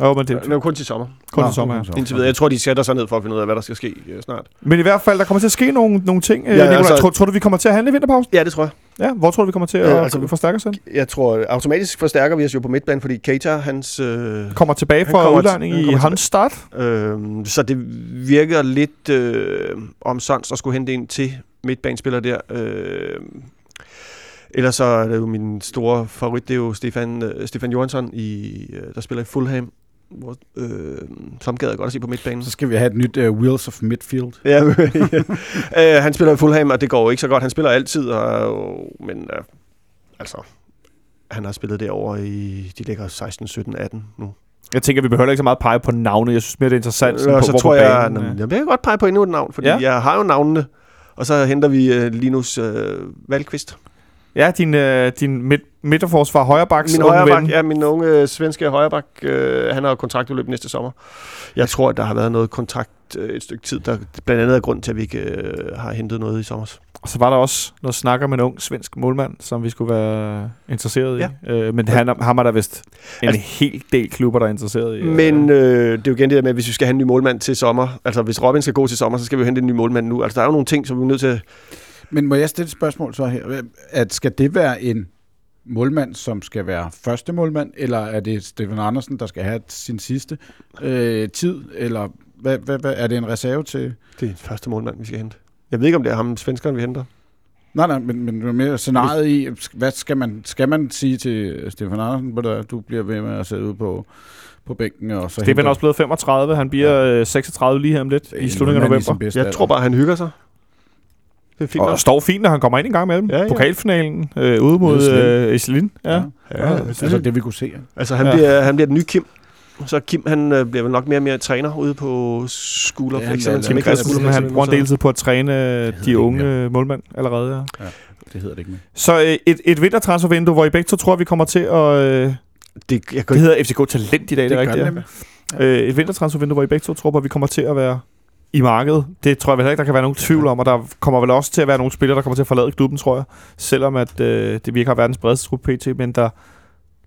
jo, men det Det er jo kun til sommer. kun Nå, til sommer, ja. Indtil videre. Jeg tror, de sætter sig ned for at finde ud af, hvad der skal ske øh, snart. Men i hvert fald, der kommer til at ske nogle, nogle ting. Ja, Ja, Nicolaj, altså- tror, tror du, vi kommer til at handle i vinterpausen? Ja, det tror jeg. Ja, hvor tror du, vi kommer til at Ja, øh, altså- forstærke os hen? Jeg tror, automatisk forstærker vi os jo på midtbanen, fordi Keita, hans... Øh, Kommer tilbage fra kommer udlejning i hans start. øh, så det virker lidt øh, omsonst at skulle hente en til midtbanespiller der. Øh, ellers så er det jo min store favorit, det er jo Stefan, øh, Stefan Johansson, i, øh, der spiller i Fulham. Hvor, øh, som gad jeg godt at se på midtbanen. Så skal vi have et nyt uh, Wheels of Midfield. Ja, øh, han spiller i Fulham, og det går jo ikke så godt. Han spiller altid, og, men øh, altså, han har spillet derovre i, de ligger 16, 17, 18 nu. Jeg tænker, vi behøver ikke så meget pege på navne. Jeg synes mere, det er interessant. sådan og på, så hvor tror på jeg, banen, jeg, øh. jeg vil godt pege på endnu et navn, fordi Ja. ja. jeg har jo navnene. Og så henter vi øh, Linus øh, Valkvist. Ja, din, øh, din midt, midterforsvar højrebaks Min højreback, ven. ja, min unge øh, svenske højreback, øh, han har jo kontraktudløb næste sommer. Jeg tror, at der har været noget kontrakt øh, et stykke tid, der blandt andet er grund til, at vi ikke øh, har hentet noget i sommer. Og så var der også noget snak om en ung svensk målmand, som vi skulle være interesseret i. Øh, men han, ham er der vist en Altså- hel del klubber, der er interesseret i. Men øh, det er jo igen det der med, at hvis vi skal have en ny målmand til sommer, altså hvis Robin skal gå til sommer, så skal vi jo hente en ny målmand nu. Altså der er jo nogle ting, som vi er nødt til... Men må jeg stille et spørgsmål så her? At skal det være en målmand, som skal være første målmand, eller er det Stefan Andersen, der skal have sin sidste øh, tid, eller hvad, hvad, hvad, er det en reserve til? Det er første målmand, vi skal hente. Jeg ved ikke, om det er ham, svenskeren, vi henter. Nej, nej, men, men det er mere scenariet i, hvad skal man, skal man sige til Stefan Andersen, hvor der, du bliver ved med at sidde ude på, på bænken, og så Stefan er også blevet 35. Han bliver øh, 36 lige her om lidt i slutningen af november. Jeg tror bare, han hygger sig. Det er fint Og nok. står fint, når han kommer ind en gang med dem. Ja, ja. Pokalfinalen øh, ude mod øh, Iselin. Ja. Ja. Ja, ja, det- altså det vi kunne se. Altså, han, Ja. ja. bliver, han bliver den nye Kim. Så Kim, han øh, bliver vel nok mere og mere træner ude på School of Ja, han Excellence. Kim Christensen, han bruger en del tid på at træne hedder de det unge ikke, øh, målmænd allerede. Ja. det hedder det ikke mere. Så øh, et, et vintertransfervindue, hvor I begge to tror, vi kommer til at... Øh, Det, jeg det hedder FCK Talent i dag, det, er gør rigtigt. det ja. Øh, et vintertransfervindue, hvor I begge to tror på, at vi kommer til at være i markedet. Det tror jeg vel ikke, der kan være nogen tvivl om, og der kommer vel også til at være nogle spillere, der kommer til at forlade klubben, tror jeg. Selvom at øh, det, vi ikke har verdens bredeste trup pt, men der,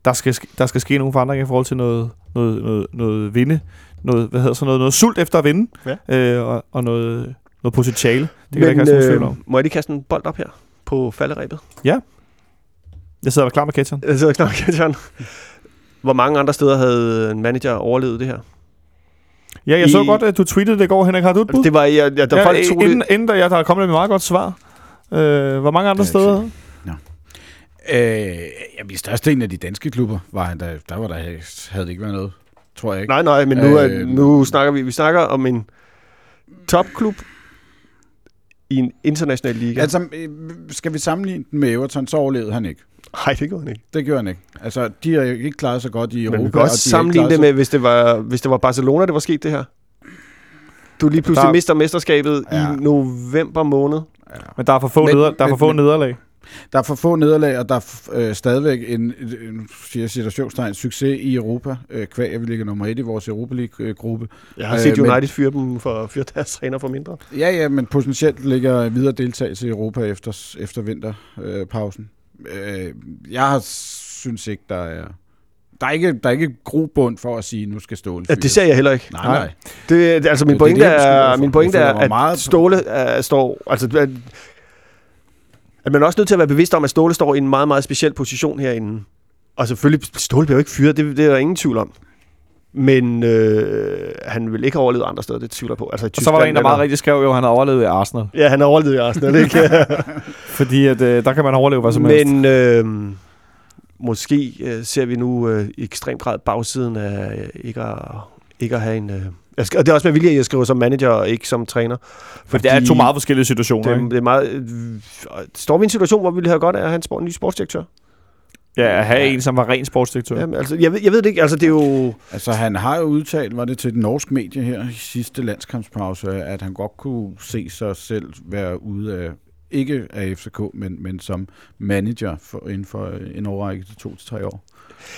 der, skal, der skal ske nogle forandringer i forhold til noget, noget, noget, noget vinde, noget, hvad hedder så noget, noget sult efter at vinde, Ja. øh, og, og noget, noget potentiale. Det kan der ikke nogen tvivl om. må jeg lige kaste en bold op her på falderæbet? Jeg sidder klar med catcheren. Jeg sidder knap John. Hvor mange andre steder havde en manager overlevet det her? Ja, jeg så I- godt, at du tweetede det i går, Henrik. Har du et bud? Det var, jeg, jeg, der ja, folk tog inden, det. inden der, ja, der er kommet et meget godt svar. Øh, hvor mange andre Det er steder? Øh, ja, i størstedelen af de danske klubber, var han der, der var der, havde det ikke været noget, tror jeg ikke. Nej, nej, men nu, er, Øh, nu snakker vi, vi snakker om en topklub i en international liga. Altså, øh, skal vi sammenligne den med Everton, så overlevede han ikke. Nej, det gjorde han ikke. Det gjorde han ikke. Altså, de har jo ikke klaret sig godt i Europa. Men vi kan og også ikke sammenligne det sig- med, hvis det, var, hvis det var Barcelona, det var sket det her. Du lige pludselig Der- mister mesterskabet Ja. i november måned. Men der er for få, Men- neder, der er for men- få men- nederlag. Der er for få nederlag, og der er øh, stadigvæk en, en, en siger situationstegn, succes i Europa. Øh, kvæg, at vi ligger nummer et i vores Europa League-gruppe. Jeg har Øh, set men- United fyre dem for fyre deres træner for mindre. Ja, ja, men potentielt ligger videre deltagelse i Europa efter, efter vinterpausen. Øh, pausen. Øh, jeg har, synes ikke, der er... Der er ikke, der er ikke grobund for at sige, nu skal Ståle Ja, det ser jeg heller ikke. Nej, nej. Det, det- altså min Det pointe det, er, min pointe er, mig meget- at Ståle er, står, altså at, at man er også nødt til at være bevidst om, at Ståle står i en meget, meget speciel position herinde. Og selvfølgelig, Ståle bliver jo ikke fyret, det, det er der ingen tvivl om. Men øh, han vil ikke have overlevet andre steder, det tvivler på. Altså, i Og så var der en, der Tyskland meget rigtig skrev, jo, at han har overlevet i Arsenal. Ja, han har overlevet i Arsenal, ikke? Fordi at, øh, der kan man overleve hvad som helst. Men øh, måske øh, ser vi nu øh, i ekstrem grad bagsiden af øh, ikke, at, ikke at have en... Øh, jeg skal, og det er også med vilje, at jeg skriver som manager og ikke som træner. For det er to meget forskellige situationer. det, ikke? det er meget, øh, står vi i en situation, hvor vi ville have godt af at have en, sport, en ny sportsdirektør? Ja, at have en, som var ren sportsdirektør. Jamen, altså, jeg, ved, jeg ved det ikke. Altså, det er jo... Altså, han har jo udtalt, var det til den norske medie her i sidste landskampspause, at han godt kunne se sig selv være ude af, ikke af FCK, men, men som manager for, inden for en årrække til to til tre år.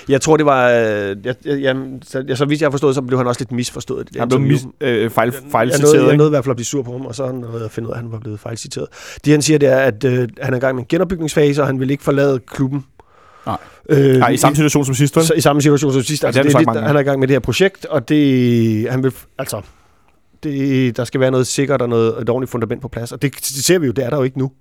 Jeg tror, det var... Øh, jeg, jeg, jamen, så, jeg, så vidt jeg har forstået, så blev han også lidt misforstået. Det Han blev mis, øh, fejl, Jeg nåede, fejlciteret, jeg ikke? nåede i hvert fald at blive sur på ham, og så nåede jeg at finde ud af, at han var blevet fejlciteret. Det han siger, det er, at øh, han er i gang med en genopbygningsfase, og han vil ikke forlade klubben. Nej. Øh, Nej, i samme situation som sidst, så, i samme situation som sidst. Altså, det det er lidt, mange han er i gang med det her projekt, og det, han vil, altså, det, der skal være noget sikkert og noget, et ordentligt fundament på plads. Og det, det ser vi jo, det er der jo ikke nu.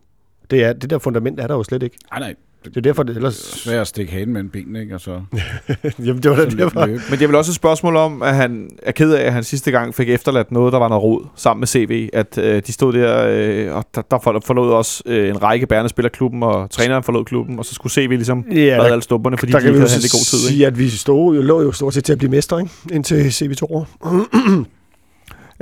Det, er, det der fundament er der jo slet ikke. Nej, nej. Det er derfor, det ellers... Svært at stikke hanen mellem benene, ikke? Og så, Jamen, det var da derfor. Men det er vel også et spørgsmål om, at han er ked af, at han sidste gang fik efterladt noget, der var noget rod sammen med CV. At øh, de stod der, øh, og der, der for- forlod også øh, en række bærende spillere klubben, og træneren forlod klubben, og så skulle CV ligesom Ja, redde alle stumperne, fordi der de ikke havde i god tid. Ikke? sige, at vi stod, jo, lå jo stort set til at blive mestre, ikke? Indtil CV2 år.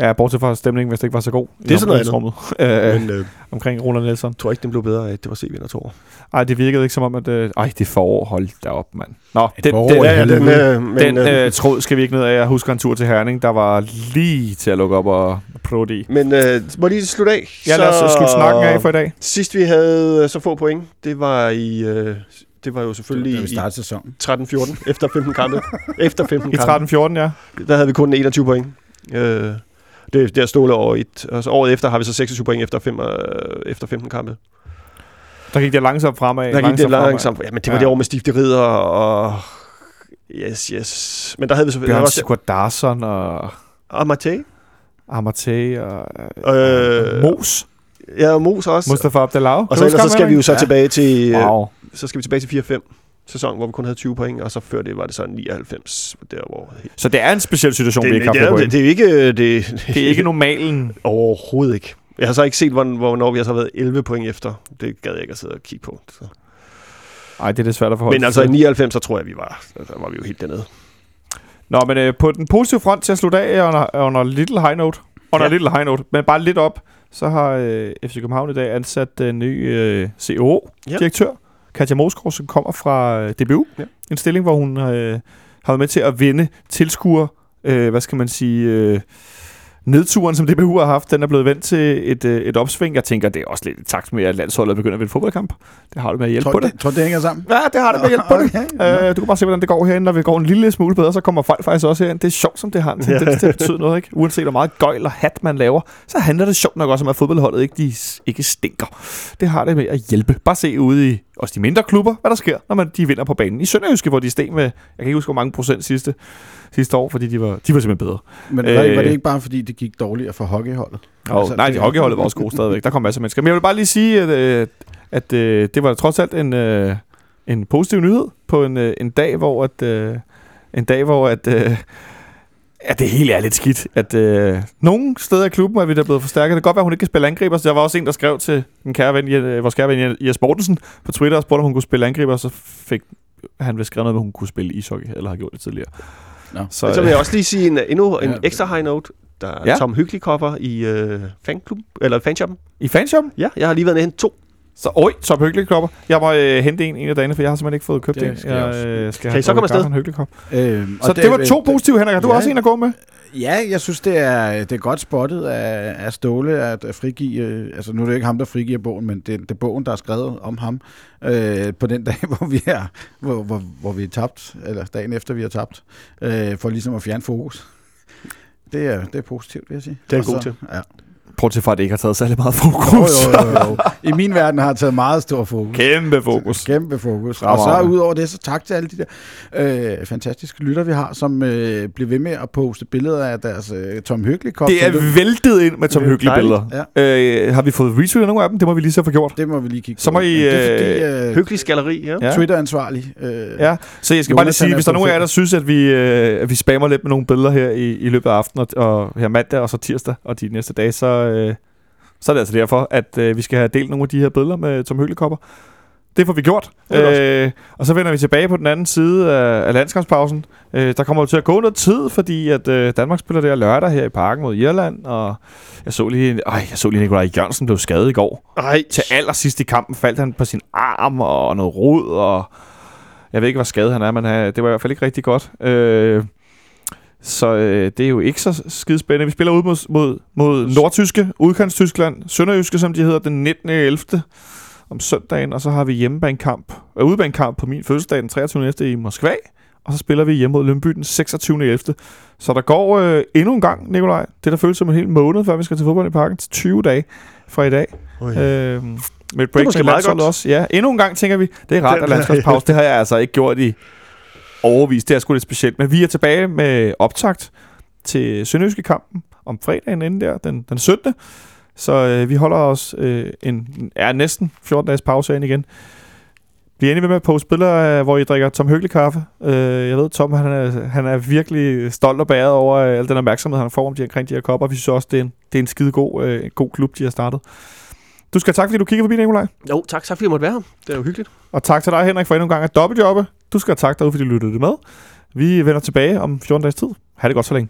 Ja, bortset fra stemningen, hvis det ikke var så god. i Det er sådan noget omklædningsrummet, øh, Men øh, omkring Roland Nielsen. jeg tror ikke, den blev bedre af, at det var CV to år. Ej, det virkede ikke som om, at... Øh, ej, det forår, hold da op, mand. Nå, den, forår, den, ja, ja, den, øh, men, den øh, øh, tråd skal vi ikke ned af. Jeg husker en tur til Herning, der var lige til at lukke op og prøve det i. men øh, må lige slutte af? Ja, lad os slutte snakken af for i dag. Sidst vi havde øh, så få point, det var i... Øh, det var jo selvfølgelig vi i startede sæsonen. 13-14, efter 15 kampe. efter 15 I kampe. 13-14, ja. Der havde vi kun 21 point. Øh, det, det er stålet over et. Og så året efter har vi så 26 point efter, fem, øh, efter 15 kampe. Der gik det langsomt fremad. Der gik det fremad. langsomt. Ja, men det var Ja. det år med Stifte Ridder og... Yes, yes. Men der havde vi selvfølgelig Bjørn også... Squadarsson og Og Mate. Amartey og Øh, øh, Mos. Ja, og Mos også. Mustafa Abdelau. og så ellers så skal vi jo så Ja. tilbage til... Ja. Wow. Så skal vi tilbage til 4-5 sæson, hvor vi kun havde 20 point, og så før det var det så 99, der hvor... Så det er en speciel situation, Det, vi det, ikke det, har er, haft det, det er ikke... Det, Det er ikke normalen. Overhovedet ikke. Jeg har så ikke set, hvorn- hvornår vi har så været 11 point efter. Det gad jeg ikke at sidde og kigge på. Så. Nej, det er det svært at forholde Men altså i til. 99, så tror jeg, vi var, altså, var vi jo helt dernede. Nå, men øh, på den positive front til at slutte af under, under Little High Note. Under Ja. Little High Note, men bare lidt op, så har øh, FC København i dag ansat en ny øh, CO-direktør, ja. Katja Moskov, som kommer fra øh, DBU. Ja. En stilling, hvor hun øh, har været med til at vinde tilskuer, øh, hvad skal man sige, øh, nedturen, som DBU har haft, den er blevet vendt til et, øh, et opsving. Jeg tænker, det er også lidt i takt med, at landsholdet begynder at vinde fodboldkamp. Det har det med at hjælpe Tror, på det. det, tror, det hænger sammen? Ja, det har det med at hjælpe på det. Okay. Øh, du kan bare se, hvordan det går herinde. Når vi går en lille smule bedre, så kommer folk faktisk også herind. Det er sjovt, som det har en tendens til at betyde noget. Ikke? Uanset hvor meget gøjl og hat man laver, så handler det sjovt nok også om, at fodboldholdet ikke, de ikke stinker. Det har det med at hjælpe. Bare se ude i også de mindre klubber, hvad der sker, når man, de vinder på banen. I Sønderjyske, hvor de steg med, jeg kan ikke huske, hvor mange procent sidste, sidste år, fordi de var, de var simpelthen bedre. Men var, øh, var det Øh. ikke bare, fordi det gik dårligere for hockeyholdet? Og, Altså, nej, det- de hockeyholdet var også gode stadigvæk. Der kom masser af mennesker. Men jeg vil bare lige sige, at, øh, at øh, det var trods alt en, øh, en positiv nyhed på en, øh, en dag, hvor at, øh, en dag, hvor at, øh, at det hele er lidt skidt. At øh, nogle steder i klubben er vi der blevet forstærket. Det kan godt være, at hun ikke kan spille angriber. Så der var også en, der skrev til den kære ven, øh, vores kære ven Jes Mortensen på Twitter og spurgte, om hun kunne spille angriber. Så fik han vist skrevet noget, med, at hun kunne spille ishockey, eller har gjort det tidligere. Nå. Så, Men så vil øh, jeg også lige sige en, endnu en Ja. ekstra high note. Der er Ja. ja. Tom Hyggelig kopper i øh, fanklub, eller fanshoppen. I fanshop? Ja, jeg har lige været nede hen to. Så, oj, så hyggelig kopper. Jeg må øh, hente en en af dagene, for jeg har simpelthen ikke fået købt Det en. skal jeg også. øh, skal Kan I så komme afsted? En. Øhm, Så det, det var to positive, Henrik. Du Ja. også en at gå med? Ja, jeg synes, det er, det er godt spottet af, af Ståle at at frigive, øh, altså nu er det ikke ham, der frigiver bogen, men det, det er bogen, der er skrevet om ham, øh, på den dag, hvor vi er, hvor, hvor, hvor vi er tabt, eller dagen efter vi er tabt, øh, for ligesom at fjerne fokus. Det er, det er positivt, vil jeg sige. Det er Og god til. Ja. Bortset fra, at det ikke har taget særlig meget Jo, fokus. jo, jo, jo. I min verden har jeg taget meget stor fokus. Kæmpe fokus. Kæmpe fokus. Og så ud over det, så tak til alle de der øh, fantastiske lytter, vi har, som øh, bliver ved med at poste billeder af deres øh, Tom Hyggelig kop. Det er væltet ind med Tom Det Hyggelige dejligt. billeder. Øh, har vi fået retweetet nogle af dem? Det må vi lige så få gjort. Det må vi lige kigge Så på. må I, Men det er fordi, øh, Hyggelig galleri, ja. Ja. Twitter-ansvarlig. Øh, Ja, så jeg skal bare lige sige, hvis der er på nogen af jer, der synes, at vi, øh, at vi spammer lidt med nogle billeder her i, i løbet af aftenen, og, og her mandag og så tirsdag og de næste dage, så, øh, så er det altså derfor, at øh, vi skal have delt nogle af de her billeder med Tom Høglekopper. Det får vi gjort. Øh, og så vender vi tilbage på den anden side af, af landskampspausen. Øh, der kommer jo til at gå noget tid, fordi at øh, Danmark spiller der lørdag her i parken mod Irland, og jeg så lige, øh, jeg så lige Nikolaj Jørgensen blev skadet i går Ej, til allersidst i kampen faldt han på sin arm og noget rod, og jeg ved ikke, hvor skadet han er, men han, det var i hvert fald ikke rigtig godt. Øh, så øh, det er jo ikke så skidespændende. Vi spiller ud mod, mod, mod Nordtyske, udkants-Tyskland, Sønderjyske, som de hedder, den 19. 11. om søndagen, og så har vi hjemmebanekamp, øh, udebanekamp på min fødselsdag den 23. 11. i Moskva, og så spiller vi hjemme mod Lønby den 26. 11. Så der går øh, endnu en gang, Nikolaj, det der føles som en hel måned, før vi skal til fodbold i parken, til 20 dage fra i dag. Oj. Øh, med et break måske med meget godt. også. Ja, endnu en gang tænker vi, det er rart Det- at landsholdspause. Det har jeg altså ikke gjort i overvis. Det er sgu lidt specielt. Men vi er tilbage med optakt til Sønderjyske kampen om fredagen inden der, den, den 17. Så øh, vi holder os øh, en, ja, næsten 14 dages pause ind igen. Vi er endelig ved med at poste billeder, hvor I drikker Tom Høgelig kaffe. Øh, jeg ved, Tom han er, han er virkelig stolt og bæret over øh, al den opmærksomhed, han får om de, omkring de her kopper. Vi synes også, det er en, det er en skide god, øh, god klub, de har startet. Du skal tak, fordi du kigger forbi, Nikolaj. Jo, tak, tak fordi jeg måtte være her. Det er jo hyggeligt. Og tak til dig, Henrik, for endnu en gang at dobbeltjobbe. Du skal have tak derude, fordi du lyttede med. Vi vender tilbage om 14 dages tid. Ha' det godt så længe.